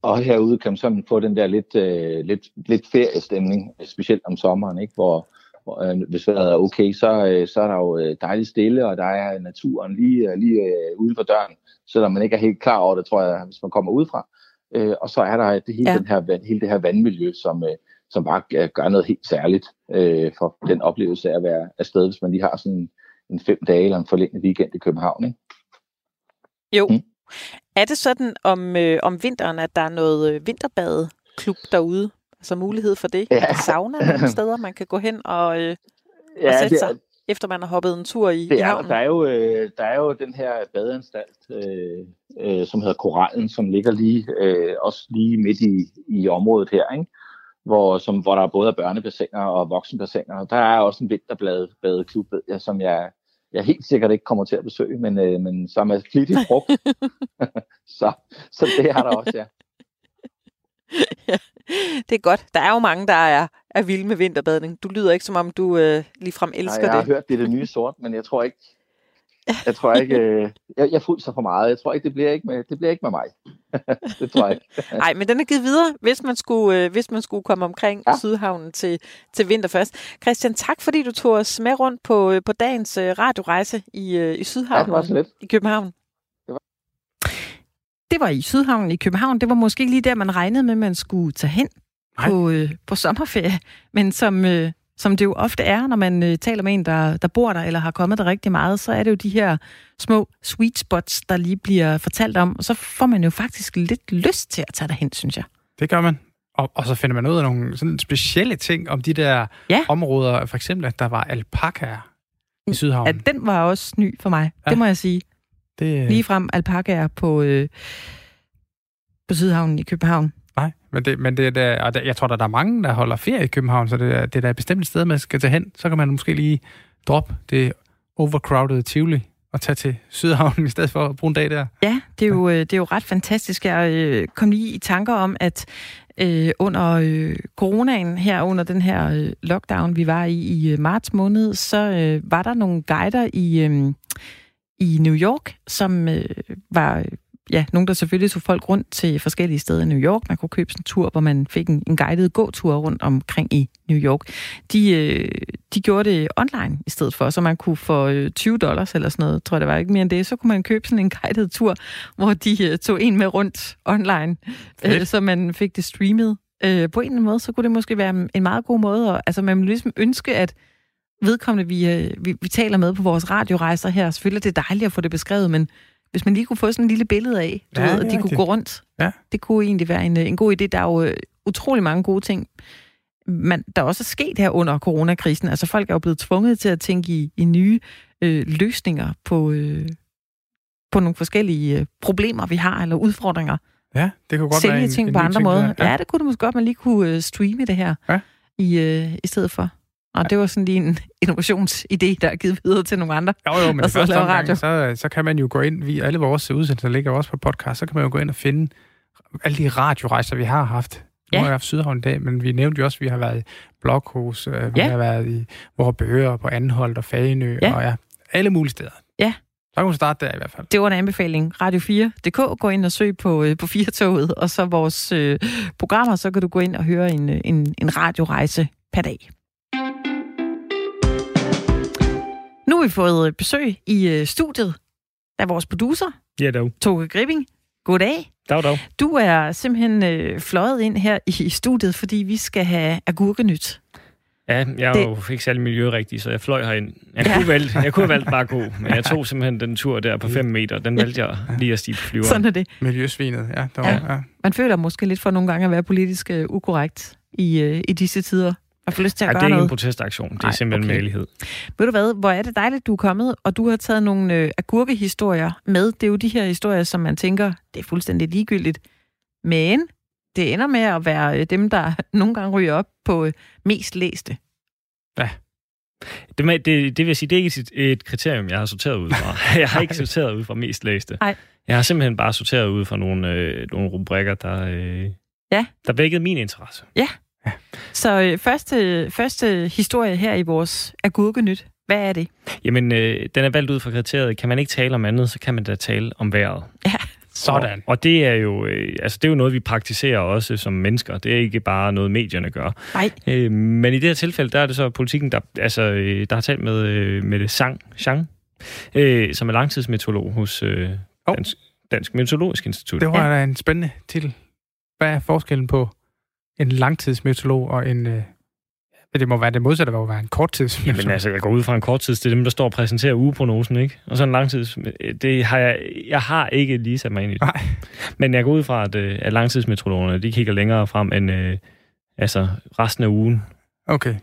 [SPEAKER 4] Og herude kan man sådan få den der lidt, øh, lidt, lidt feriestemning, specielt om sommeren, ikke? hvor, hvor øh, hvis vejret er okay, så, øh, så er der jo øh, dejligt stille, og der er naturen lige, øh, lige øh, ude for døren, selvom man ikke er helt klar over det, tror jeg, hvis man kommer udefra. Øh, og så er der det hele, ja. den her, hele det her vandmiljø, som, øh, som bare gør noget helt særligt øh, for den oplevelse af at være afsted, hvis man lige har sådan en fem dage eller en forlænget weekend i København. Ikke?
[SPEAKER 1] Jo. Mm. Er det sådan om, øh, om vinteren, at der er noget øh, vinterbadeklub derude? Altså mulighed for det? Ja. Sauna nogle steder, man kan gå hen og, øh, ja, og sætte det sig, efter man har hoppet en tur i,
[SPEAKER 4] det
[SPEAKER 1] i havnen?
[SPEAKER 4] Er, der, er jo, øh, der er jo den her badeanstalt, øh, øh, som hedder Korallen, som ligger lige øh, også lige midt i, i området her, ikke? Hvor, som, hvor der både er børnebassiner og voksenbassiner. Der er også en vinterbadeklub, som jeg jeg helt sikkert ikke kommer til at besøge, men, øh, men som er flittigt brugt. så, så det har der også, ja.
[SPEAKER 1] ja. Det er godt. Der er jo mange, der er, er vilde med vinterbadning. Du lyder ikke, som om du øh, ligefrem elsker
[SPEAKER 4] Nej, jeg
[SPEAKER 1] det.
[SPEAKER 4] Jeg har hørt, det er det nye sort, men jeg tror ikke, jeg tror ikke, øh, jeg, jeg så for meget. Jeg tror ikke, det bliver ikke med, det bliver ikke med mig. det tror jeg ikke.
[SPEAKER 1] Nej, men den er givet videre, hvis man skulle, øh, hvis man skulle komme omkring ja. Sydhavnen til, til vinterførst. Christian, tak fordi du tog os med rundt på, øh, på dagens øh, radiorejse i, øh, i Sydhavnen ja, det var så i København. Det var. det var i Sydhavnen i København. Det var måske ikke lige der, man regnede med, man skulle tage hen på, øh, på sommerferie. Men som, øh, som det jo ofte er, når man øh, taler med en, der, der bor der, eller har kommet der rigtig meget, så er det jo de her små sweet spots, der lige bliver fortalt om, og så får man jo faktisk lidt lyst til at tage derhen, synes jeg.
[SPEAKER 2] Det gør man. Og, og så finder man ud af nogle sådan specielle ting om de der ja. områder, for eksempel, at der var alpakaer i Sydhavnen.
[SPEAKER 1] Ja, den var også ny for mig, ja. det må jeg sige. Det... Lige frem alpakaer på... Øh, på Sydhavnen i København.
[SPEAKER 2] Men, det, men det, det, og jeg tror, der, der er mange, der holder ferie i København, så det, er- det er da et bestemt sted, man skal tage hen. Så kan man måske lige droppe det overcrowded Tivoli og tage til Sydhavnen i stedet for at bruge en dag der.
[SPEAKER 1] Ja, det er jo, øh, det er jo ret fantastisk. Jeg øh, kom lige i tanker om, at øh, under øh, coronaen her, under den her øh, lockdown, vi var i i marts måned, så øh, var der nogle guider i, øh, i New York, som øh, var ja, nogen, der selvfølgelig tog folk rundt til forskellige steder i New York. Man kunne købe sådan en tur, hvor man fik en, en guided gåtur rundt omkring i New York. De, øh, de gjorde det online i stedet for, så man kunne få øh, 20 dollars eller sådan noget, tror jeg det var ikke mere end det, så kunne man købe sådan en guided tur, hvor de øh, tog en med rundt online, øh, så man fik det streamet. Øh, på en eller anden måde, så kunne det måske være en meget god måde, og, altså man ville ligesom ønske, at vedkommende, vi, øh, vi, vi taler med på vores radiorejser her, selvfølgelig er det dejligt at få det beskrevet, men hvis man lige kunne få sådan en lille billede af, du
[SPEAKER 2] Ja,
[SPEAKER 1] ja, ved, at de kunne
[SPEAKER 2] rigtigt.
[SPEAKER 1] gå rundt,
[SPEAKER 2] Ja.
[SPEAKER 1] det kunne egentlig være en, øh, en god idé. Der er jo øh, utrolig mange gode ting, man, der også er sket her under coronakrisen. Altså folk er jo blevet tvunget til at tænke i, i nye øh, løsninger på, øh, på nogle forskellige øh, problemer, vi har, eller udfordringer.
[SPEAKER 2] Ja, det kunne godt være
[SPEAKER 1] Sælge
[SPEAKER 2] en,
[SPEAKER 1] ting
[SPEAKER 2] en
[SPEAKER 1] på
[SPEAKER 2] ny
[SPEAKER 1] andre
[SPEAKER 2] ting,
[SPEAKER 1] måder.
[SPEAKER 2] der.
[SPEAKER 1] Ja. det kunne det måske godt, man lige kunne øh, streame det her
[SPEAKER 2] Ja.
[SPEAKER 1] i, øh, i stedet for. Og det var sådan lige en innovationsidé, der er givet videre til nogle andre.
[SPEAKER 2] Jo, jo, men
[SPEAKER 1] så
[SPEAKER 2] første omgang,
[SPEAKER 1] radio.
[SPEAKER 2] så, så kan man jo gå ind, vi, alle vores udsendelser ligger også på podcast, så kan man jo gå ind og finde alle de radiorejser, vi har haft. Nu
[SPEAKER 1] Ja.
[SPEAKER 2] har vi haft Sydhavn i dag, men vi nævnte jo også, at vi har været i Blokhus, øh, vi
[SPEAKER 1] Ja.
[SPEAKER 2] har været i Vorupør, på Anholdt og Fagenø,
[SPEAKER 1] Ja.
[SPEAKER 2] og ja, alle mulige steder.
[SPEAKER 1] Ja.
[SPEAKER 2] Så kan man starte der i hvert fald.
[SPEAKER 1] Det var en anbefaling. Radio4.dk, gå ind og søg på, øh, på Firtoget, og så vores øh, programmer, så kan du gå ind og høre en, øh, en, en radiorejse per dag. Vi fået øh, besøg i øh, studiet af vores producer,
[SPEAKER 5] Ja, dog.
[SPEAKER 1] Toge Gripping. Goddag.
[SPEAKER 5] Dag, dag.
[SPEAKER 1] Du er simpelthen øh, fløjet ind her i, studiet, fordi vi skal have agurkenyt.
[SPEAKER 5] Ja, jeg er
[SPEAKER 1] Det-
[SPEAKER 5] jo ikke særlig miljørigtig, så jeg fløj herind. Jeg,
[SPEAKER 1] Ja.
[SPEAKER 5] kunne valgt, jeg kunne have valgt bare at gå, men jeg tog simpelthen den tur der på 5 meter. Den valgte jeg lige at stige på flyveren.
[SPEAKER 1] Sådan er det.
[SPEAKER 2] Miljøsvinet, ja. Der
[SPEAKER 1] Ja.
[SPEAKER 2] var, ja.
[SPEAKER 1] Man føler måske lidt for nogle gange at være politisk øh, ukorrekt i, øh, i disse tider. Og få lyst til at
[SPEAKER 5] Ja, det
[SPEAKER 1] gøre
[SPEAKER 5] er ikke en
[SPEAKER 1] noget.
[SPEAKER 5] protestaktion, det er
[SPEAKER 1] Nej,
[SPEAKER 5] simpelthen
[SPEAKER 1] okay.
[SPEAKER 5] malighed.
[SPEAKER 1] Ved du hvad, hvor er det dejligt, du er kommet, og du har taget nogle øh, agurkehistorier med. Det er jo de her historier, som man tænker, det er fuldstændig ligegyldigt. Men det ender med at være øh, dem, der nogle gange ryger op på øh, mest læste.
[SPEAKER 5] Det, med- det, det vil sige, det er ikke et, et kriterium, jeg har sorteret ud fra. Jeg har ikke sorteret ud fra mest læste.
[SPEAKER 1] Nej.
[SPEAKER 5] Jeg har simpelthen bare sorteret ud fra nogle, øh, nogle rubrikker, der, øh,
[SPEAKER 1] Ja.
[SPEAKER 5] der vækkede min interesse.
[SPEAKER 1] Så øh, første, første historie her i vores agurkenyt. Hvad er det?
[SPEAKER 5] Jamen, øh, den er valgt ud fra kriteriet, kan man ikke tale om andet, så kan man da tale om vejret.
[SPEAKER 2] Sådan.
[SPEAKER 5] Og, og det er jo øh, altså det er jo noget vi praktiserer også som mennesker. Det er ikke bare noget medierne gør.
[SPEAKER 1] Nej.
[SPEAKER 5] Øh, men i det her tilfælde der er det så politikken der altså øh, der har talt med øh, med det Sang Chang, øh, som er langtidsmeteorolog hos øh. Dansk, Dansk Meteorologisk Institut.
[SPEAKER 2] Det var da en spændende titel. Hvad er forskellen på en langtidsmeteorolog og en... Øh, det må være det modsatte, hvor være en korttidsmeteorolog.
[SPEAKER 5] Jamen altså, jeg går ud fra en kort tid, det er dem, der står og præsenterer ugeprognosen, ikke? Og så en lang tid, det har jeg, jeg har ikke lige sat mig ind i det.
[SPEAKER 2] Nej.
[SPEAKER 5] Men jeg går ud fra, at, øh, at langtidsmeteorologerne, de kigger længere frem end øh, altså resten af ugen.
[SPEAKER 2] Okay.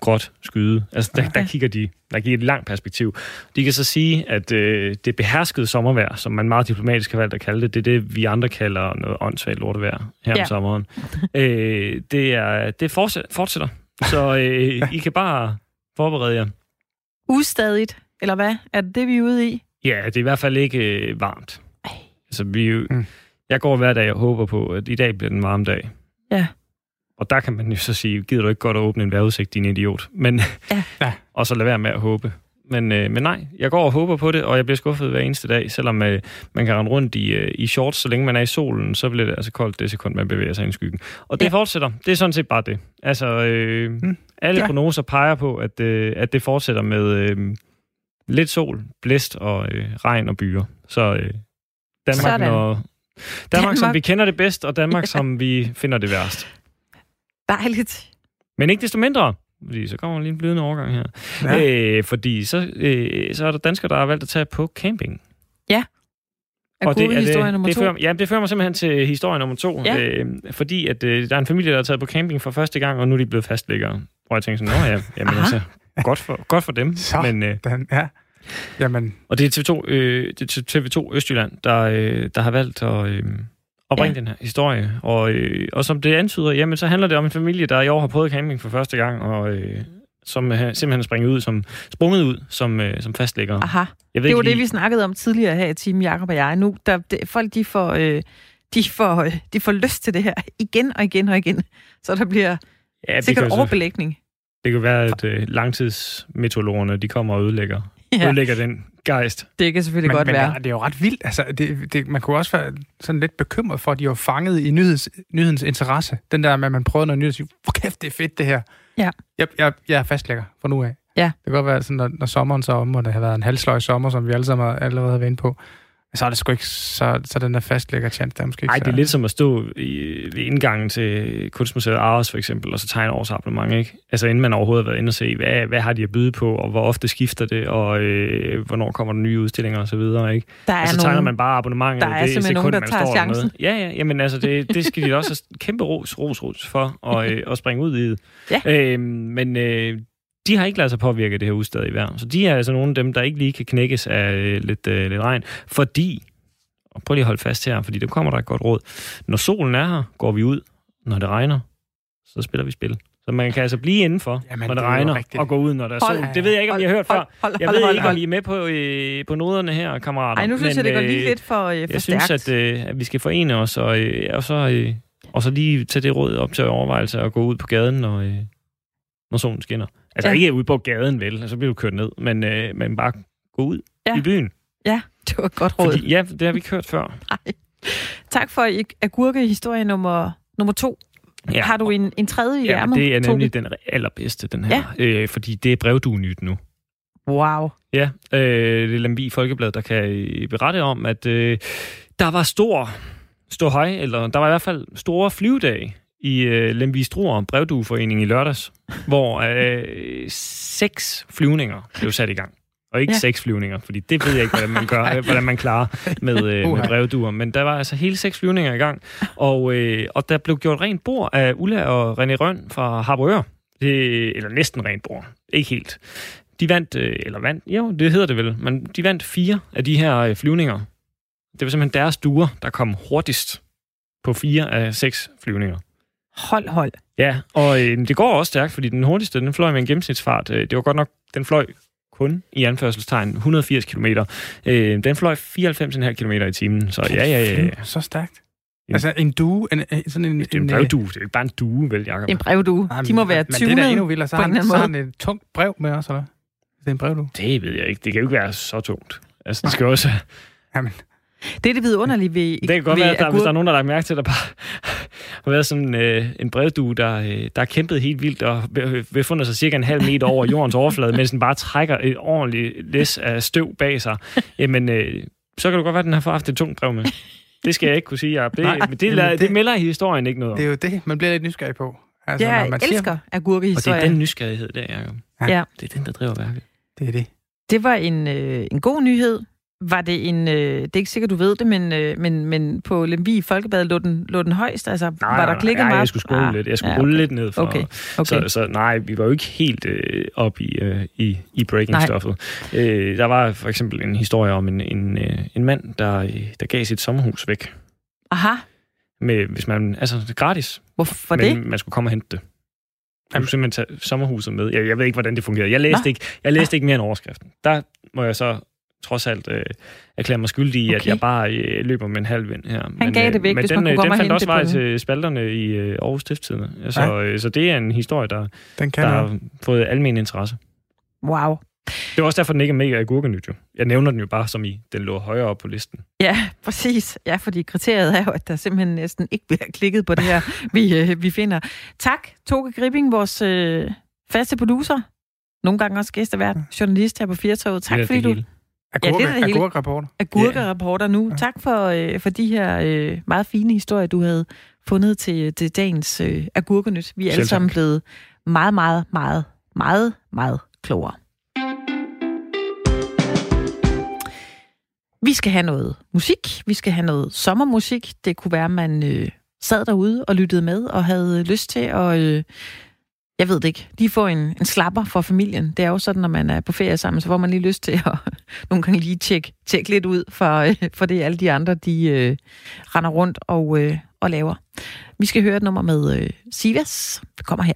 [SPEAKER 5] gråt skyde. Altså, der,
[SPEAKER 1] Ja.
[SPEAKER 5] der kigger de, der giver et langt perspektiv. De kan så sige, at øh, det beherskede sommervejr, som man meget diplomatisk har valgt at kalde det, det er det, vi andre kalder noget åndssvagt lortevejr her
[SPEAKER 1] Ja.
[SPEAKER 5] om sommeren. øh, det, er, det fortsætter, fortsætter. Så øh, I kan bare forberede jer.
[SPEAKER 1] Ustadigt, eller hvad? Er det det, vi er ude i?
[SPEAKER 5] Ja, det er i hvert fald ikke øh, varmt.
[SPEAKER 1] Ej.
[SPEAKER 5] Altså, vi,
[SPEAKER 2] Mm.
[SPEAKER 5] Jeg går hver dag og håber på, at i dag bliver den varme dag.
[SPEAKER 1] Ja.
[SPEAKER 5] Og der kan man jo så sige, gider du ikke godt at åbne en vejrudsigt, din idiot? Men,
[SPEAKER 1] Ja.
[SPEAKER 5] Og så lad være med at håbe. Men, øh, men nej, jeg går og håber på det, og jeg bliver skuffet hver eneste dag, selvom øh, man kan rende rundt i, øh, i shorts, så længe man er i solen, så bliver det altså koldt det sekund, man bevæger sig ind i skyggen. Og det
[SPEAKER 1] Ja.
[SPEAKER 5] fortsætter. Det er sådan set bare det. Altså, øh,
[SPEAKER 2] Mm.
[SPEAKER 5] alle
[SPEAKER 2] Ja.
[SPEAKER 5] prognoser peger på, at, øh, at det fortsætter med øh, lidt sol, blæst og øh, regn og byer. Så øh, Danmark,
[SPEAKER 1] Sådan.
[SPEAKER 5] når, Danmark,
[SPEAKER 1] Danmark.
[SPEAKER 5] som vi kender det bedst, og Danmark, som vi finder det værst.
[SPEAKER 1] Dejligt.
[SPEAKER 5] Men ikke desto mindre, fordi så kommer lige en blødende overgang her.
[SPEAKER 2] Ja.
[SPEAKER 5] Ja. Øh, fordi så, øh, så er der danskere, der har valgt at tage på camping.
[SPEAKER 1] Agurkehistorie nummer
[SPEAKER 5] det
[SPEAKER 1] to.
[SPEAKER 5] Fører, ja, det fører mig simpelthen til historie nummer to.
[SPEAKER 1] Ja.
[SPEAKER 5] Øh, fordi at, øh, der er en familie, der er taget på camping for første gang, og nu er de blevet fastliggere. Hvor jeg tænker sådan, nå ja, jamen,
[SPEAKER 1] Aha.
[SPEAKER 5] altså, godt, for, godt for dem.
[SPEAKER 2] Så.
[SPEAKER 5] Men, øh,
[SPEAKER 2] Den, ja. Jamen,
[SPEAKER 5] og det er TV2, øh, det er TV2 Østjylland, der, øh, der har valgt at, øh, at bringe ja. den her historie. Og, øh, og som det antyder, jamen så handler det om en familie, der i år har prøvet camping for første gang, og øh, som øh, simpelthen er springet ud som, sprunget ud som, øh, som fastlægger.
[SPEAKER 1] Aha. Jeg ved det var lige... det, vi snakkede om tidligere her i timen, Jacob og jeg. Nu, der, det, folk de får, øh, de, får, øh, de får lyst til det her igen og igen og igen. Så der bliver ja, sikkert overbelægning.
[SPEAKER 5] Det kan være, at øh, langtidsmeteorologerne, de kommer og ødelægger, ja. ødelægger den gejst.
[SPEAKER 1] Det kan selvfølgelig
[SPEAKER 2] men,
[SPEAKER 1] godt
[SPEAKER 2] men
[SPEAKER 1] være.
[SPEAKER 2] Det er jo ret vildt. Altså, det, det, man kunne også være sådan lidt bekymret for, at de er fanget i nyheds, nyhedens interesse. Den der med, at man prøver noget nyt og siger, hvor kæft, det er fedt det her.
[SPEAKER 1] Ja.
[SPEAKER 2] Jeg, jeg, jeg er fastlægger fra nu af.
[SPEAKER 1] Ja.
[SPEAKER 2] Det kan godt være, sådan, når, når sommeren så er om, og det har været en halvsløj sommer, som vi alle sammen allerede har været inde på, så er det sgu ikke, så, så den der fastlægger chance, der måske ikke
[SPEAKER 5] Nej, det er lidt som at stå i, ved indgangen til Kunstmuseet Aarhus for eksempel, og så tegne års abonnement, ikke? Altså inden man overhovedet har været inde og se, hvad, hvad har de at byde på, og hvor ofte skifter det, og øh, hvornår kommer der nye udstillinger og så videre, ikke?
[SPEAKER 1] Der er
[SPEAKER 5] og så
[SPEAKER 1] nogen,
[SPEAKER 5] tegner man bare abonnementet.
[SPEAKER 1] Der er
[SPEAKER 5] det
[SPEAKER 1] simpelthen
[SPEAKER 5] sekund,
[SPEAKER 1] nogen, der tager chancen.
[SPEAKER 5] Ja, ja, jamen altså, det, det skal de også have kæmpe ros, ros, ros for, og, øh, at springe ud i det.
[SPEAKER 1] Ja.
[SPEAKER 5] Øh, men øh, de har ikke ladet sig påvirke det her udstadige vejr. Så de er altså nogle af dem, der ikke lige kan knækkes af øh, lidt, øh, lidt regn, fordi og prøv lige at holde fast her, fordi det kommer der et godt råd. Når solen er her, går vi ud. Når det regner, så spiller vi spil. Så man kan altså blive indenfor, Jamen, når det, det regner, og gå ud, når der er sol. Det ved jeg ikke, om I har hørt før.
[SPEAKER 1] Hold,
[SPEAKER 5] jeg ved ikke, om I er med på, øh, på noderne her, kammerater.
[SPEAKER 1] Nej, nu synes
[SPEAKER 5] Men,
[SPEAKER 1] jeg, det går lige lidt for, øh, for
[SPEAKER 5] Jeg
[SPEAKER 1] stærkt.
[SPEAKER 5] synes, at, øh, at vi skal forene os, og, øh, og, så, øh, og så lige tage det råd op til overvejelse og gå ud på gaden, når, øh, når solen skinner. Altså ja. ikke ud på gaden, vel, så bliver du kørt ned, men, øh, men bare gå ud
[SPEAKER 1] ja.
[SPEAKER 5] i byen.
[SPEAKER 1] Ja, det var et godt råd.
[SPEAKER 5] Fordi, ja, det har vi ikke hørt før.
[SPEAKER 1] Nej. Tak for agurke-historie nummer, nummer to. Ja. Har du en, en tredje i
[SPEAKER 5] ja,
[SPEAKER 1] ærmet?
[SPEAKER 5] det er nemlig den allerbedste, den her. Ja. Øh, fordi det er brevduenyt nu.
[SPEAKER 1] Wow.
[SPEAKER 5] Ja, øh, det er Lembi Folkeblad, der kan øh, berette om, at øh, der var stor, stor hej, eller der var i hvert fald store flyvedage i øh, Lemvi Struer Brevdueforening i lørdags, hvor øh, seks flyvninger blev sat i gang. Og ikke ja. seks flyvninger, fordi det ved jeg ikke, hvordan man, gør, hvordan man klarer med, øh, med brevduer. Men der var altså hele seks flyvninger i gang, og, øh, og der blev gjort rent bord af Ulla og René Røn fra Harboør. Det, eller næsten rent bord. Ikke helt. De vandt, øh, eller vandt, jo, det hedder det vel, men de vandt fire af de her øh, flyvninger. Det var simpelthen deres duer, der kom hurtigst på fire af seks flyvninger.
[SPEAKER 1] Hold, hold.
[SPEAKER 5] Ja, og øh, det går også stærkt, fordi den hurtigste, den fløj med en gennemsnitsfart. Øh, det var godt nok, den fløj kun i anførselstegn 180 km. Øh, den fløj 94,5 km i timen, så ja, ja, ja. ja.
[SPEAKER 2] Så stærkt. Ja. Altså en due, en, sådan en...
[SPEAKER 5] Det er en brevdue, det er ikke bare en due, vel, Jacob?
[SPEAKER 1] En brevdue. De må være 20
[SPEAKER 2] Men det er endnu vildere, så har han, så han et tungt brev med os, eller Det er en brevdue.
[SPEAKER 5] Det ved jeg ikke. Det kan jo ikke være så tungt. Altså, det skal også...
[SPEAKER 2] Jamen,
[SPEAKER 1] det er det vidunderlige ved
[SPEAKER 5] Det kan godt være, at der, hvis der er nogen, der har lagt mærke til, at der bare har været sådan øh, en brevdue, der, øh, der er kæmpet helt vildt og befundet sig cirka en halv meter over jordens overflade, mens den bare trækker et ordentligt læs af støv bag sig. Jamen, øh, så kan det godt være, at den har haft et tungt brev med. Det skal jeg ikke kunne sige, Jacob. Det, Nej, det, det, det, det melder i historien ikke noget om.
[SPEAKER 2] Det er jo det, man bliver lidt nysgerrig på.
[SPEAKER 1] Altså, ja, jeg man elsker agurkehistorier.
[SPEAKER 5] Og det er den nysgerrighed der, Jacob.
[SPEAKER 1] Ja. ja.
[SPEAKER 5] Det er den, der driver værket.
[SPEAKER 2] Det er det.
[SPEAKER 1] Det var en, øh, en god nyhed. Var det en, øh, det er ikke sikkert, du ved det, men, øh, men, men på Lemvi Folkebad lå den, lå den højst? Altså,
[SPEAKER 5] nej,
[SPEAKER 1] var der klikket
[SPEAKER 5] nej,
[SPEAKER 1] meget?
[SPEAKER 5] jeg skulle skrulle ah, lidt. Jeg skulle ja, okay. lidt ned for.
[SPEAKER 1] Okay. Okay.
[SPEAKER 5] Så, så nej, vi var jo ikke helt øh, op i, øh, i, i breaking-stoffet. Øh, der var for eksempel en historie om en, en, øh, en mand, der, der gav sit sommerhus væk.
[SPEAKER 1] Aha.
[SPEAKER 5] Med, hvis man, altså gratis.
[SPEAKER 1] Hvorfor
[SPEAKER 5] men
[SPEAKER 1] det?
[SPEAKER 5] man skulle komme og hente det. Man kunne simpelthen tage sommerhuset med. Jeg, jeg ved ikke, hvordan det fungerede. Jeg læste, ikke, jeg læste ikke mere end overskriften. Der må jeg så trods alt øh, erklære mig skyldig i, okay. at jeg bare øh, løber med en halv vind her.
[SPEAKER 1] Han men, gav det væk,
[SPEAKER 5] men
[SPEAKER 1] hvis
[SPEAKER 5] den,
[SPEAKER 1] man kunne
[SPEAKER 5] den fandt også vej til spalterne i øh, Aarhus Stiftstidende. Altså, ja. øh, så det er en historie, der,
[SPEAKER 2] den kan
[SPEAKER 5] der har fået almen interesse.
[SPEAKER 1] Wow.
[SPEAKER 5] Det er også derfor, den ikke er mega agurkenyt jo. Jeg nævner den jo bare som i, den lå højere op på listen.
[SPEAKER 1] Ja, præcis. Ja, fordi kriteriet er jo, at der simpelthen næsten ikke bliver klikket på det her, vi, øh, vi finder. Tak, Toge Gripping, vores øh, faste producer. Nogle gange også gæstevært, journalist her på Firtoget. Tak, fordi du...
[SPEAKER 2] Hele. Agurke, ja, det er
[SPEAKER 1] agurkerapporter. Agurkerapporter nu. Yeah. Tak for, øh, for de her øh, meget fine historier, du havde fundet til, til dagens øh, agurkenyt. Vi er alle sammen blevet meget, meget, meget, meget, meget klogere. Vi skal have noget musik. Vi skal have noget sommermusik. Det kunne være, at man øh, sad derude og lyttede med og havde lyst til at... Øh, jeg ved det ikke, de får en, en slapper for familien. Det er jo sådan, når man er på ferie sammen, så får man lige lyst til at nogle gange lige tjekke, tjek lidt ud for, øh, for det alle de andre, de øh, render rundt og, øh, og laver. Vi skal høre et nummer med øh, Sivas. Det kommer her.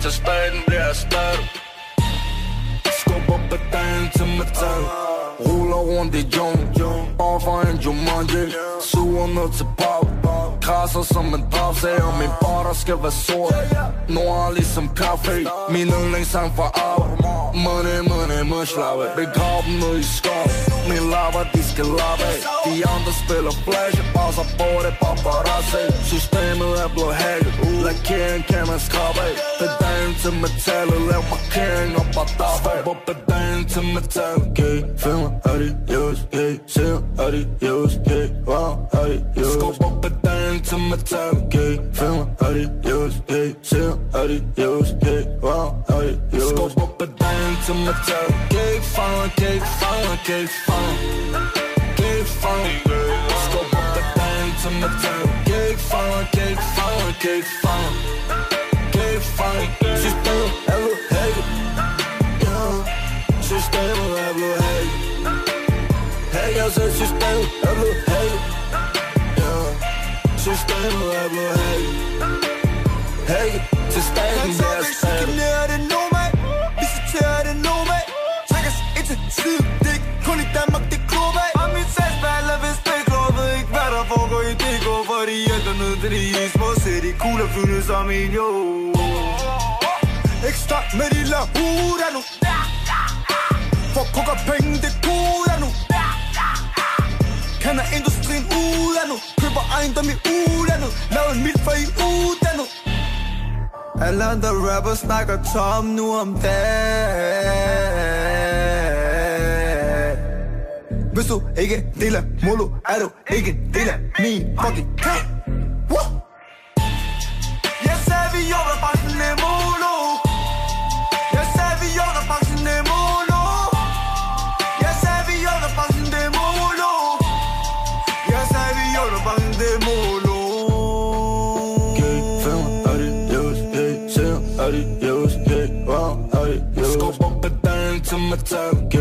[SPEAKER 6] Så staten bliver erstattet Skubber pedalen til metal Ruller rundt i jung Bare for en Jumanji Suger ned til pop Krasser som en drabsag Og min bar der skal være sort Nord ligesom kaffe Min yndlingssang for arv Money, money, mush lave Begrav dem ned i Min lapper, de skal lappe De andre spiller flash Og så får det paparazzi Systemet er blevet hacket Lakeringen kan man skrabe af Pedalen til metallet Lav markering og bare dabbe Stopper pedalen til metal Okay, filmer adios Okay, ser adios Okay, wow, adios Skubber pedalen til metal Okay, filmer adios Okay, ser adios Okay, wow, adios Skubber pedalen til metal Okay, fanger, okay, fanger, okay, fanger Okay, fanger Skubber pedalen til metal Okay, fanger, okay, fanger, okay, fanger Okay, fanger Systemet er blevet hacket Yeah Systemet er blevet hacket Hacker, så systemet er blevet hacket Yeah Systemet er blevet hacket Hacket til staten, det er staten
[SPEAKER 7] det nu, mand til de små city. Kugler fyldes som en jo Ekstra med de la hura nu. For kukker penge, det kuda nu. Kender industrien ud af nu. Køber ejendom i udlandet Lav en mil for i uddannet alle andre rapper snakker tom nu om dagen. Hvis du ikke deler molo, er du ikke en del af min fucking kamp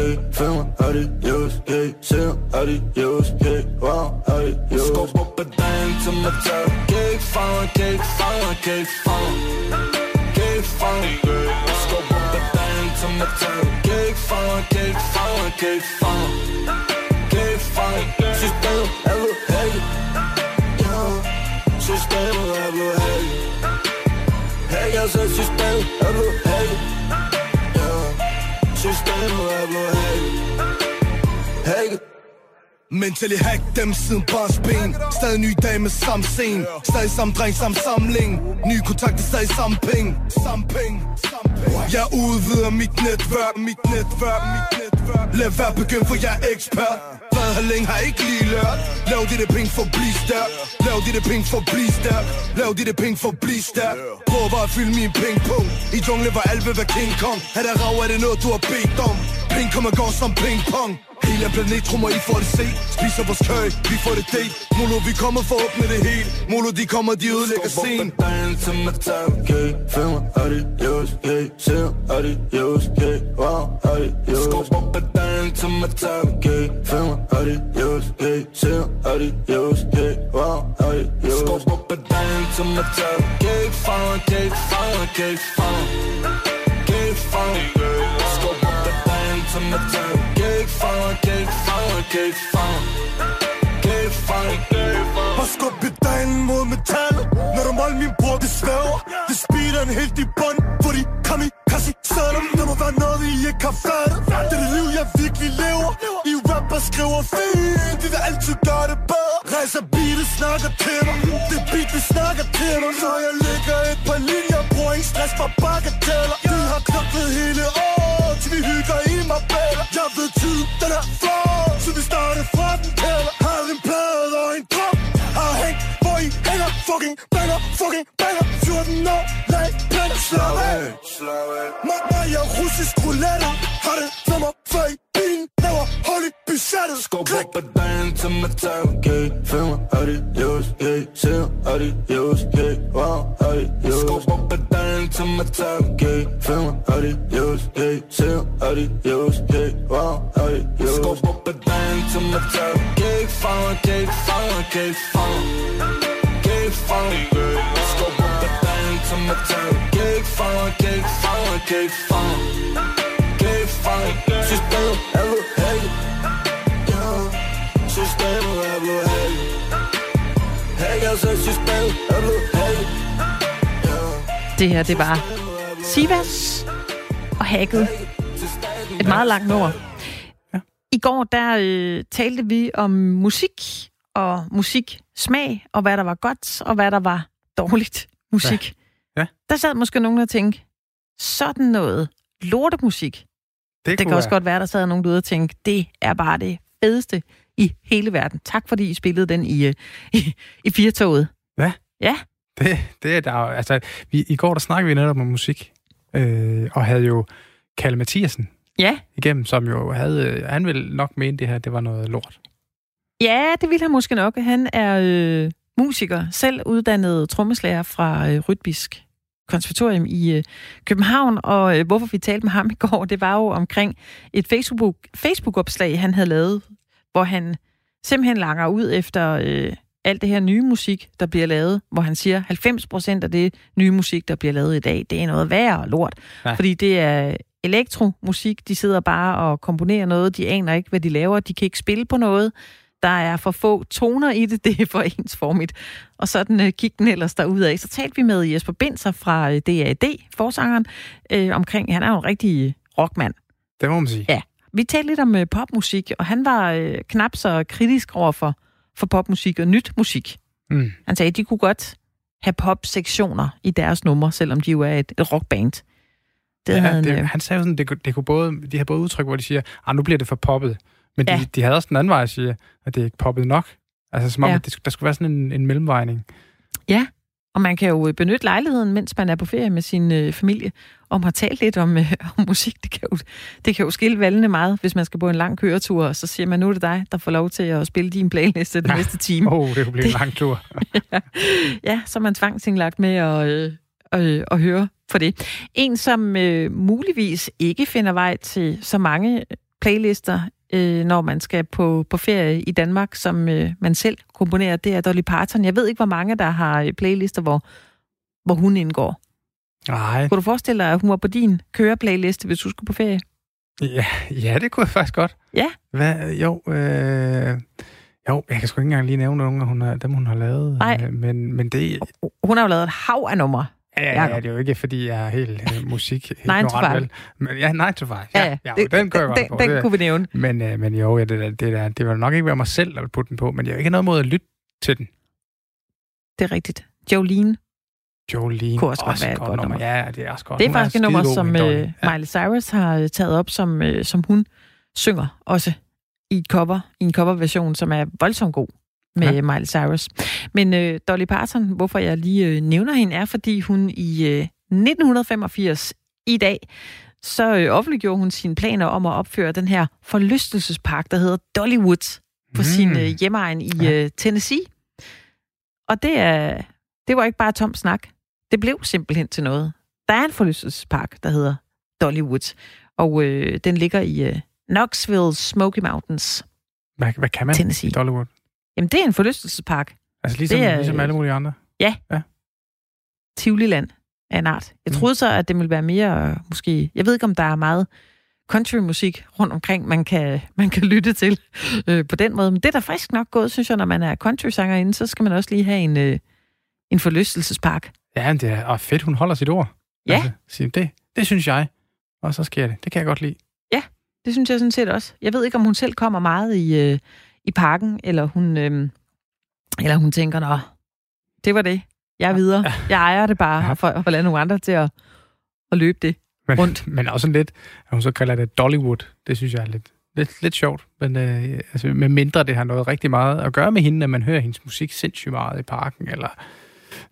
[SPEAKER 6] metal, yeah, filmer, adios, yeah, ser, adios, yeah, wow, adios Skubber pedalen til metal, yeah, fanger, yeah, fanger, yeah, fanger Yeah, fanger, skubber pedalen til metal, yeah, fanger, yeah, fanger, yeah, fanger Yeah, fanger, systemet er blevet hacket, yeah, systemet er blevet hacket Hacker, så systemet er blevet hacket yeah. Systemet er blevet hacket Hacket
[SPEAKER 7] Mentally hack dem siden barns ben Stadig ny dag med samme scene. Stadig samme dreng, samme samling. Nye kontakter, stadig samme penge Samme penge Jeg udvider mit netværk Mit netværk, mit netværk Lad være begyndt, for jeg er ekspert. Været har længe, har ikke lige lært? Lav de det penge for at blive stærk. Lav de det penge for at blive stærk. Lav de det penge for at blive stærk. Prøv bare at fylde min pengpung I jungle var alle ved King Kong. Er der rav, er det noget du har bedt om? Penge kommer gå som ping pong Hele planet tror mig, I får det se Spiser vores køj, vi får det date Molo, vi kommer for at åbne det hele. Molo, de kommer, de ødelægger scenen.
[SPEAKER 6] Skubber pedalen til metal, yeah Filmer, adios, yeah Ser, adios, yeah Wow, adios Skubber pedalen til metal, yeah Filmer, adios, yeah Ser, adios, yeah Wow, adios Skubber pedalen til metal, yeah Fanger, yeah, fanger, yeah, fanger Yeah, fanger Skubber pedalen til metal Yeah, fanger, yeah, fanger, yeah, fanger Yeah, fanger
[SPEAKER 7] Og skub pedalen mod metal. Når du mål min bror, det svæver. Det speeder en helt i bund For de kom i kasse sætter Der må være noget, I ikke har fattet Det er det liv, jeg virkelig lever. I rapper skriver fint De vil altid gøre det bedre. Rejser beatet, snakker til mig Det beat, vi snakker til mig Når jeg lægger et par linjer stress for bagateller. Vi har knoklet hele året, til vi hygger i Marbella. Jeg ved tiden, den er flot, så vi starter fra den kælder. Har en
[SPEAKER 6] plade
[SPEAKER 7] og en drøm, har hængt, hvor I hænger. Fucking banger, fucking banger. 14 år, lag planer Slap af,
[SPEAKER 6] slap af.
[SPEAKER 7] Mamma, jeg er russisk roulette
[SPEAKER 6] op ad dagen til med tailgate Finger adios, yeah. Siger adios, yeah. Wow, adios Skub op ad dagen til med tailgate Finger adios, yeah. Siger adios, yeah. Wow, adios Skub op ad dagen til med tailgate Fanger, gate, fanger, gate, fanger Gate, fanger Skub op ad dagen til med tailgate Fanger, gate, fanger, gate, fanger Gate, fanger Systemet er ved
[SPEAKER 1] Det her, det var Sivas og Hacket. Et meget langt nummer.
[SPEAKER 2] Ja.
[SPEAKER 1] I går, der øh, talte vi om musik og musiksmag, og hvad der var godt, og hvad der var dårligt musik.
[SPEAKER 2] Ja. Ja.
[SPEAKER 1] Der sad måske nogen og tænkte, sådan noget lortemusik. Det kan
[SPEAKER 2] kunne
[SPEAKER 1] også
[SPEAKER 2] være-
[SPEAKER 1] godt være, der sad nogen derude og tænkte, det er bare det fedeste i hele verden. Tak fordi I spillede den i, øh, i, i firtoget.
[SPEAKER 2] Ja. Det, det er der altså, vi, i går der snakkede vi netop om musik, øh, og havde jo Kalle Mathiasen
[SPEAKER 1] Ja,
[SPEAKER 2] igennem, som jo havde, øh, han ville nok mene det her, det var noget lort.
[SPEAKER 1] Ja, det vil han måske nok. Han er øh, musiker, selv uddannet trommeslager fra øh, Rytbisk konservatorium i øh, København, og øh, hvorfor vi talte med ham i går, det var jo omkring et Facebook, Facebook-opslag, han havde lavet, hvor han simpelthen langer ud efter øh, alt det her nye musik, der bliver lavet, hvor han siger, 90 procent af det nye musik, der bliver lavet i dag, det er noget værre lort.
[SPEAKER 2] Ja.
[SPEAKER 1] Fordi det er elektromusik, de sidder bare og komponerer noget, de aner ikke, hvad de laver, de kan ikke spille på noget, der er for få toner i det, det er for ensformigt. Og sådan øh, gik den ellers derudad. Så talte vi med Jesper Binser fra øh, DAD, forsangeren, øh, omkring, han er jo en rigtig rockmand.
[SPEAKER 2] Det må man sige.
[SPEAKER 1] Ja. Vi talte lidt om øh, popmusik, og han var øh, knap så kritisk over for, popmusik og nyt musik.
[SPEAKER 2] Mm.
[SPEAKER 1] Han sagde, at de kunne godt have popsektioner i deres numre, selvom de jo er et, et rockband. Det
[SPEAKER 2] Ja,
[SPEAKER 1] havde han,
[SPEAKER 2] det,
[SPEAKER 1] øh,
[SPEAKER 2] han sagde sådan, det, kunne- det kunne både, de har både udtryk, hvor de siger, ah, nu bliver det for poppet. Men de,
[SPEAKER 1] Ja.
[SPEAKER 2] de havde også den anden vej at sige, at det er ikke poppet nok. Altså som om,
[SPEAKER 1] Ja.
[SPEAKER 2] ja. at det, der skulle være sådan en, en mellemvejning.
[SPEAKER 1] Og man kan jo øh, benytte lejligheden, mens man er på ferie med sin øh, familie, om at tale lidt om, øh, om musik. Det kan, jo, det kan jo skille valgene meget, hvis man skal på en lang køretur, og så siger man, nu er det dig, der får lov til at spille din playliste den
[SPEAKER 2] Ja.
[SPEAKER 1] næste time.
[SPEAKER 2] Åh, oh, det kunne blive en lang tur.
[SPEAKER 1] Ja, så er man tvangsindlagt med at, øh, øh, at høre på det. En, som øh, muligvis ikke finder vej til så mange playlister, øh, når man skal på, på ferie i Danmark, som øh, man selv komponerer, det er Dolly Parton. Jeg ved ikke, hvor mange, der har øh, playlister, hvor, hvor hun indgår.
[SPEAKER 2] Nej,
[SPEAKER 1] Kunne du forestille dig, at hun var på din køreplayliste, hvis du skulle på ferie?
[SPEAKER 2] ja, ja, det kunne jeg faktisk godt.
[SPEAKER 1] Ja.
[SPEAKER 2] Hvad, jo, øh, jo, jeg kan sgu ikke engang lige nævne nogle af hun har, dem, hun har lavet.
[SPEAKER 1] Nej.
[SPEAKER 2] Øh, Men, men det,
[SPEAKER 1] Hun har jo lavet et hav af numre.
[SPEAKER 2] Ja, ja, ja, det er jo ikke, fordi jeg er helt øh, musik ignorant, vel? Men, ja, 9 to 5. Ja, ja, ja
[SPEAKER 1] det,
[SPEAKER 2] den kører jeg
[SPEAKER 1] den,
[SPEAKER 2] på.
[SPEAKER 1] den,
[SPEAKER 2] det,
[SPEAKER 1] kunne vi nævne.
[SPEAKER 2] Men, øh, men jo, ja, det, der, det, der, det vil nok ikke være mig selv, der vil putte den på, men jeg har ikke noget mod at lytte til den.
[SPEAKER 1] Det er rigtigt. Jolene.
[SPEAKER 2] Jolene.
[SPEAKER 1] Kunne også godt være et godt nummer.
[SPEAKER 2] Ja, det er også godt.
[SPEAKER 1] Det er
[SPEAKER 2] Hun
[SPEAKER 1] faktisk et nummer, som øh, Miley Cyrus har øh, taget op, som, øh, som hun synger også i et cover, i en coverversion, som er voldsomt god med
[SPEAKER 2] Ja.
[SPEAKER 1] Miley Cyrus. Men øh, Dolly Parton, hvorfor jeg lige øh, nævner hende, er, fordi hun i øh, 1985 i dag, så øh, offentliggjorde hun sine planer om at opføre den her forlystelsespark, der hedder Dollywood, på mm. sin øh, hjemmeegn i
[SPEAKER 2] Ja.
[SPEAKER 1] øh, Tennessee. Og det, er, det var ikke bare tom snak. Det blev simpelthen til noget. Der er en forlystelsespark, der hedder Dollywood, og øh, den ligger i øh, Knoxville Smoky Mountains.
[SPEAKER 2] Hvad, hvad kan man
[SPEAKER 1] Tennessee.
[SPEAKER 2] i Dollywood?
[SPEAKER 1] Jamen, det er en forlystelsespark.
[SPEAKER 2] Altså ligesom,
[SPEAKER 1] Det er-
[SPEAKER 2] ligesom alle mulige andre.
[SPEAKER 1] Tivoliland af en art. Jeg
[SPEAKER 2] Mm.
[SPEAKER 1] troede så, at det ville være mere, øh, måske... Jeg ved ikke, om der er meget countrymusik rundt omkring, man kan, man kan lytte til øh, på den måde. Men det er da frisk nok gået, synes jeg, når man er country-sangerinde, så skal man også lige have en, øh, en forlystelsespark.
[SPEAKER 2] Ja, det er og fedt, hun holder sit ord.
[SPEAKER 1] Ja.
[SPEAKER 2] Altså, det, det synes jeg. Og så sker det. Det kan jeg godt lide.
[SPEAKER 1] Det synes jeg sådan set også. Jeg ved ikke, om hun selv kommer meget i, øh, i parken, eller hun, øh, eller hun tænker, nå, det var det. Jeg er videre. Jeg ejer det bare, og for, for lade nogle andre til at, at løbe det.
[SPEAKER 2] Men,
[SPEAKER 1] Rundt.
[SPEAKER 2] men også sådan lidt, at hun så kalder det Dollywood. Det synes jeg er lidt, lidt, lidt sjovt. Men øh, altså, med mindre det har noget rigtig meget at gøre med hende, at man hører hendes musik sindssygt meget i parken, eller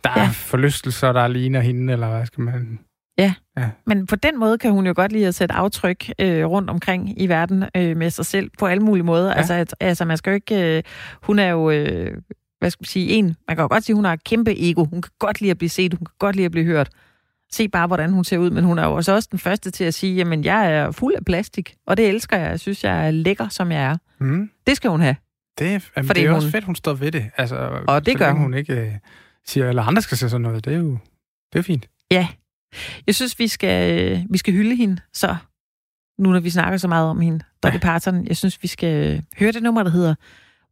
[SPEAKER 2] der er
[SPEAKER 1] Ja.
[SPEAKER 2] forlystelser, der ligner hende, eller hvad skal man...
[SPEAKER 1] Ja.
[SPEAKER 2] Ja.
[SPEAKER 1] Men på den måde kan hun jo godt lide at sætte aftryk øh, rundt omkring i verden øh, med sig selv på alle mulige måder. Ja. Altså, at, altså, man skal jo ikke... Øh, hun er jo... Øh, hvad skal man sige, en, man kan jo godt sige, hun har et kæmpe ego. Hun kan godt lide at blive set, hun kan godt lide at blive hørt. Se bare, hvordan hun ser ud, men hun er jo også, også den første til at sige, jamen, jeg er fuld af plastik, og det elsker jeg. Jeg synes, jeg er lækker, som jeg er.
[SPEAKER 2] Mm.
[SPEAKER 1] Det skal hun have.
[SPEAKER 2] Det, er- jamen,
[SPEAKER 1] Fordi
[SPEAKER 2] det er
[SPEAKER 1] hun-
[SPEAKER 2] også fedt, hun står ved det. Altså,
[SPEAKER 1] Og det gør hun.
[SPEAKER 2] hun ikke øh, siger, eller andre skal se sådan noget. Det er jo det er fint.
[SPEAKER 1] Ja. Jeg synes, vi skal, øh, vi skal hylde hende, så nu når vi snakker så meget om hende, Dolly
[SPEAKER 2] Ja.
[SPEAKER 1] Parton, jeg synes, vi skal øh, høre det nummer, der hedder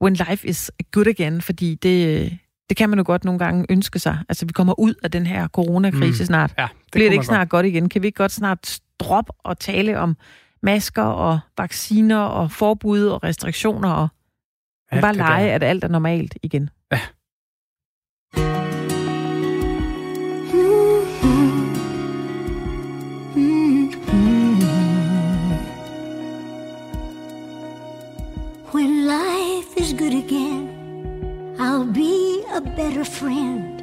[SPEAKER 1] When Life is Good Again, fordi det, øh, det kan man jo godt nogle gange ønske sig. Altså, vi kommer ud af den her coronakrise
[SPEAKER 2] Mm.
[SPEAKER 1] snart.
[SPEAKER 2] Ja, det
[SPEAKER 1] Bliver det ikke snart godt igen? Kan vi ikke godt snart droppe og tale om masker og vacciner og forbud og restriktioner og
[SPEAKER 2] Alt
[SPEAKER 1] bare
[SPEAKER 2] det der.
[SPEAKER 1] lege, at alt er normalt igen?
[SPEAKER 8] When life is good again, I'll be a better friend,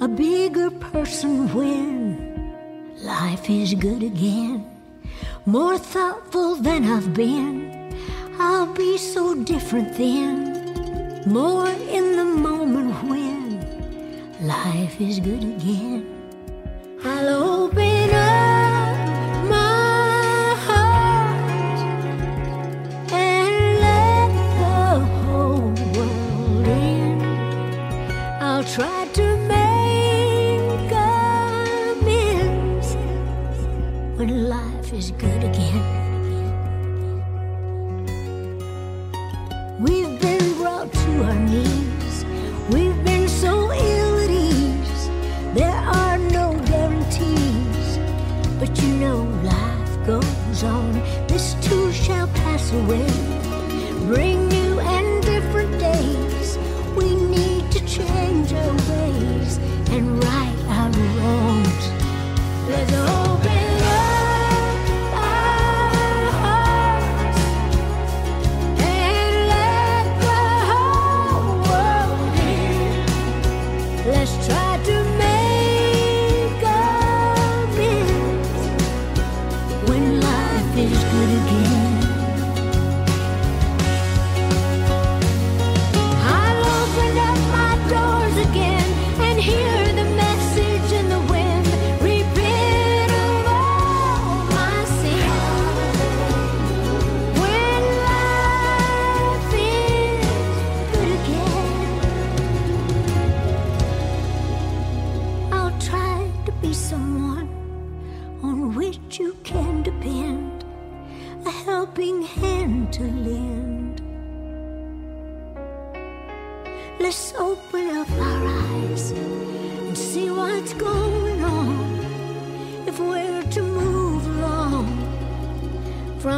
[SPEAKER 8] a bigger person when life is good again. More thoughtful than I've been, I'll be so different then. More in the moment when life is good again. I'll open up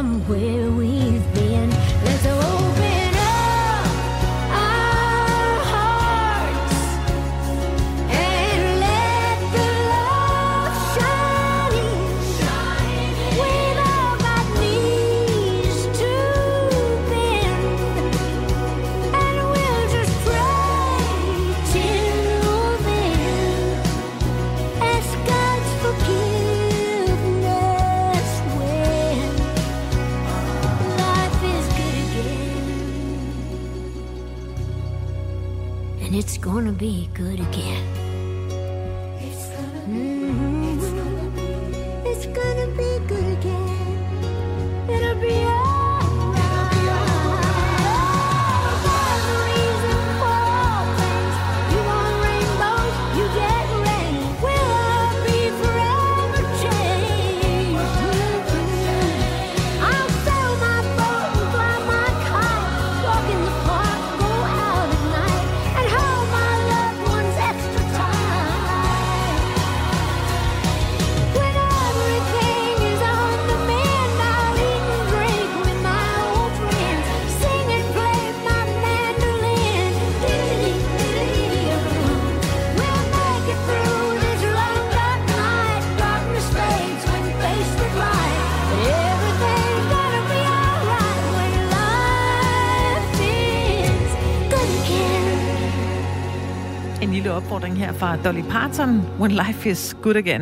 [SPEAKER 8] from where we've been,
[SPEAKER 1] Dolly Parton, When Life is Good Again.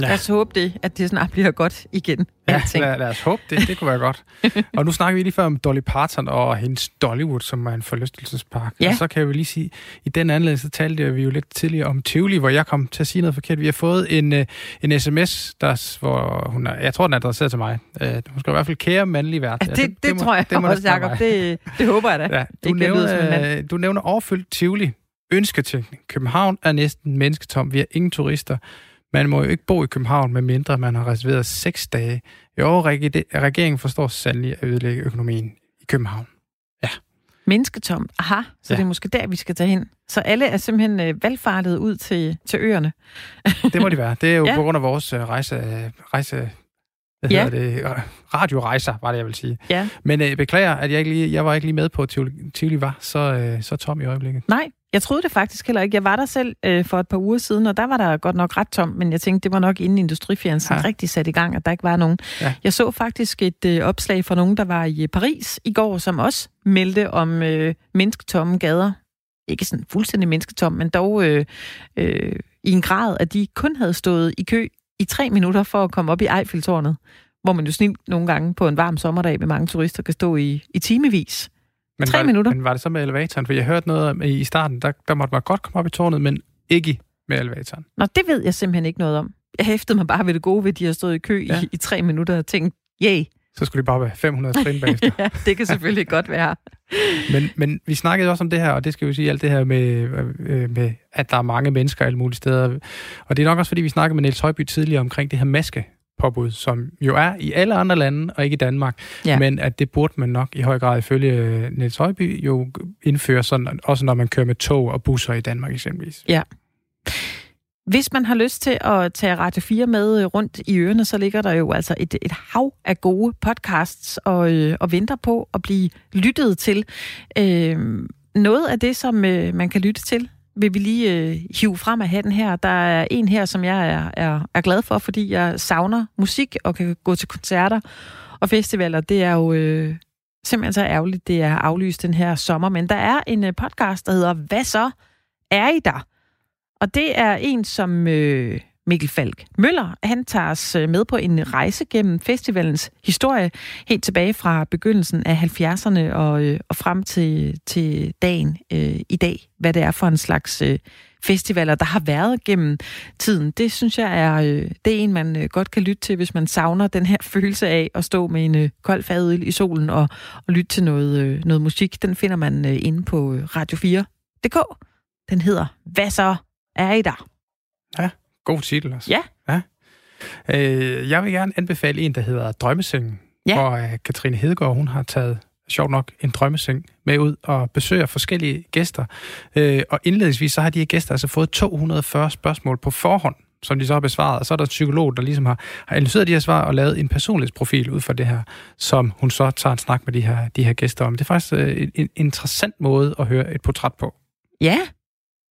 [SPEAKER 1] Ja. Lad os håbe det, at det snart bliver godt igen.
[SPEAKER 2] Ja,
[SPEAKER 1] alting.
[SPEAKER 2] lad, lad os håbe det. Det kunne være godt. og nu snakker vi lige før om Dolly Parton og hendes Dollywood, som er en forlystelsespark.
[SPEAKER 1] Ja.
[SPEAKER 2] Og så kan jeg jo lige sige, i den anledning, så talte vi jo lidt tidligere om Tivoli, hvor jeg kom til at sige noget forkert. Vi har fået en, øh, en sms, der, hvor hun er, jeg tror, den er adresseret til mig. Øh, Hun skal i hvert fald kære mandlig vært.
[SPEAKER 1] Ja, det, det, det tror jeg
[SPEAKER 2] må
[SPEAKER 1] også, Jacob. Det, det håber jeg da.
[SPEAKER 2] Ja, du, nævner, du nævner overfyldt Tivoli. Ønsketænkning. København er næsten mennesketom. Vi har ingen turister. Man må jo ikke bo i København, medmindre man har reserveret seks dage. Regi- regeringen forstår sandelig at ødelægge økonomien i København.
[SPEAKER 1] Mennesketom. Aha, så
[SPEAKER 2] Ja.
[SPEAKER 1] det er måske der, vi skal tage hen. Så alle er simpelthen øh, valgfartet ud til, til øerne.
[SPEAKER 2] Det må de være. Det er jo
[SPEAKER 1] Ja.
[SPEAKER 2] ja. på grund af vores øh, rejse... rejse hvad
[SPEAKER 1] Ja.
[SPEAKER 2] ja. det? Radiorejser, var det, jeg vil sige.
[SPEAKER 1] Ja.
[SPEAKER 2] Men øh, beklager, at jeg, ikke lige, jeg var ikke lige med på, at Tivoli var så, øh, så tom i øjeblikket.
[SPEAKER 1] Nej, jeg troede det faktisk heller ikke. Jeg var der selv øh, for et par uger siden, og der var der godt nok ret tom, men jeg tænkte, det var nok inden industriferien
[SPEAKER 2] Ja.
[SPEAKER 1] rigtig sat i gang, at der ikke var nogen.
[SPEAKER 2] Ja.
[SPEAKER 1] Jeg så faktisk et øh, opslag fra nogen, der var i øh, Paris i går, som også meldte om øh, mennesketomme gader. Ikke sådan fuldstændig mennesketom, men dog øh, øh, i en grad, at de kun havde stået i kø i tre minutter for at komme op i Eiffeltårnet, hvor man jo snilt nogle gange på en varm sommerdag med mange turister kan stå i, i timevis.
[SPEAKER 2] Men
[SPEAKER 1] Tre
[SPEAKER 2] var,
[SPEAKER 1] minutter.
[SPEAKER 2] Men var det så med elevatoren? For jeg hørte noget om, i starten, der, der måtte man godt komme op i tårnet, men ikke med elevatoren.
[SPEAKER 1] Nå, det ved jeg simpelthen ikke noget om. Jeg hæftede mig bare ved det gode ved, at de har stået i kø ja. I, i tre minutter og tænkt, yay.
[SPEAKER 2] Så skulle de bare være 500 trin bagefter.
[SPEAKER 1] ja, det kan selvfølgelig godt være.
[SPEAKER 2] Men, men vi snakkede også om det her, og det skal vi jo sige, alt det her med, øh, med, at der er mange mennesker alle mulige steder. Og det er nok også, fordi vi snakkede med Niels Højby tidligere omkring det her maskepåbud, som jo er i alle andre lande, og ikke i Danmark.
[SPEAKER 1] Ja.
[SPEAKER 2] Men at det burde man nok i høj grad ifølge øh, Niels Højby jo indføre, sådan, også når man kører med tog og busser i Danmark eksempelvis.
[SPEAKER 1] Hvis man har lyst til at tage Radio 4 med øh, rundt i ørerne, så ligger der jo altså et, et hav af gode podcasts og, øh, og venter på at blive lyttet til. Øh, noget af det, som øh, man kan lytte til, vil vi lige øh, hive frem af hatten her. Der er en her, som jeg er, er, er glad for, fordi jeg savner musik og kan gå til koncerter og festivaler. Det er jo øh, simpelthen så ærgerligt, det er aflyst den her sommer. Men der er en øh, podcast, der hedder Hvad så? Er I der? Og det er en, som øh, Mikkel Falk Møller, han tager os øh, med på en rejse gennem festivalens historie, helt tilbage fra begyndelsen af 70'erne og, øh, og frem til, til dagen øh, i dag. Hvad det er for en slags øh, festivaler, der har været gennem tiden. Det synes jeg er, øh, det er en, man øh, godt kan lytte til, hvis man savner den her følelse af at stå med en øh, kold fadøl i solen og, og lytte til noget, øh, noget musik. Den finder man øh, inde på øh, radio4.dk. Den hedder Hvad så er I der? Ja.
[SPEAKER 2] God titel også.
[SPEAKER 1] Ja.
[SPEAKER 2] ja. Øh, jeg vil gerne anbefale en, der hedder Drømmesengen.
[SPEAKER 1] Ja.
[SPEAKER 2] Hvor øh, Katrine Hedegaard, hun har taget sjovt nok en drømmeseng med ud og besøger forskellige gæster. Øh, og indledningsvis så har de her gæster altså fået 240 spørgsmål på forhånd, som de så har besvaret. Og så er der en psykolog, der ligesom har, har analyseret de her svar og lavet en personlighedsprofil ud fra det her, som hun så tager en snak med de her, de her gæster om. Det er faktisk øh, en, en interessant måde at høre et portræt på.
[SPEAKER 1] Ja.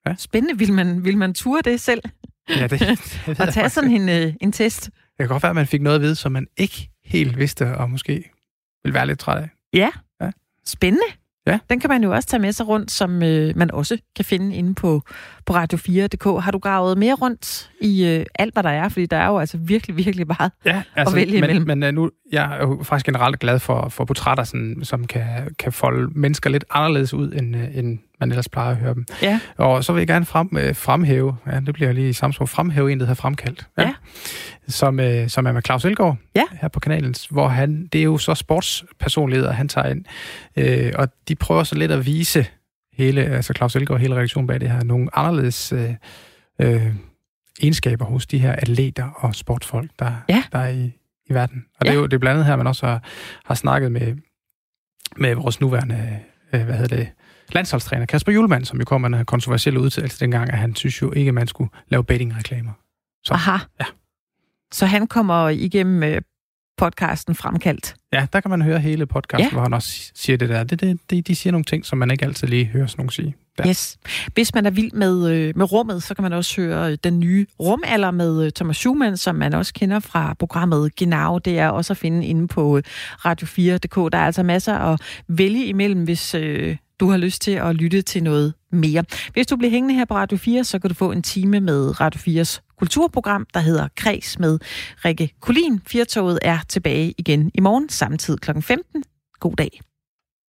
[SPEAKER 2] Ja.
[SPEAKER 1] Spændende. Vil man, vil man ture det selv?
[SPEAKER 2] Ja, det, det
[SPEAKER 1] Og tage sådan en, øh, en test?
[SPEAKER 2] Det kan godt være, at man fik noget at vide, som man ikke helt vidste, og måske vil være lidt træt af.
[SPEAKER 1] Ja.
[SPEAKER 2] Ja.
[SPEAKER 1] Spændende.
[SPEAKER 2] Ja.
[SPEAKER 1] Den kan man jo også tage med sig rundt, som øh, man også kan finde inde på, på radio4.dk. Har du gravet mere rundt i øh, alt, hvad der er? Fordi der er jo altså virkelig, virkelig meget.
[SPEAKER 2] Ja, altså,
[SPEAKER 1] vælge imellem.
[SPEAKER 2] men, men uh, nu, jeg er jo faktisk generelt glad for, for portrætter, sådan, som kan, kan folde mennesker lidt anderledes ud, end, uh, end man ellers plejer at høre dem.
[SPEAKER 1] Ja.
[SPEAKER 2] Og så vil jeg gerne frem, uh, fremhæve, ja, det bliver lige i samme sprog, fremhæve en, der hedder Fremkaldt.
[SPEAKER 1] Ja.
[SPEAKER 2] Som, uh, som er med Claus Elgaard
[SPEAKER 1] Ja.
[SPEAKER 2] her på kanalen, hvor han, det er jo så sportspersonligheder, han tager ind. Uh, og de prøver så lidt at vise hele, altså Claus Elgaard hele reaktionen bag det her, nogle anderledes uh, uh, egenskaber hos de her atleter og sportsfolk, der,
[SPEAKER 1] Ja.
[SPEAKER 2] der er i, i verden. Og ja. det
[SPEAKER 1] Ja.
[SPEAKER 2] er jo det er blandt andet her, man også har, har snakket med, med vores nuværende, øh, hvad hedder det, landsholdstræner Kasper Julemand, som jo kom med en kontroversiel udtalelse dengang, at han synes jo ikke, at man skulle lave betting-reklamer. Så,
[SPEAKER 1] Aha.
[SPEAKER 2] Ja.
[SPEAKER 1] Så han kommer igennem øh, podcasten fremkaldt.
[SPEAKER 2] Ja, der kan man høre hele podcasten, Ja. hvor han også siger det der. Det, det, det, de siger nogle ting, som man ikke altid lige hører sådan nogen sige.
[SPEAKER 1] Ja. Yes. Hvis man er vild med, øh, med rummet, så kan man også høre øh, den nye rumalder med øh, Thomas Schumann, som man også kender fra programmet Genau. Det er også at finde inde på øh, radio4.dk. Der er altså masser at vælge imellem, hvis øh, du har lyst til at lytte til noget mere. Hvis du bliver hængende her på Radio 4, så kan du få en time med Radio 4's kulturprogram, der hedder Kreds med Rikke Kulin. Firtoget er tilbage igen i morgen, samtidig kl. 15. God dag.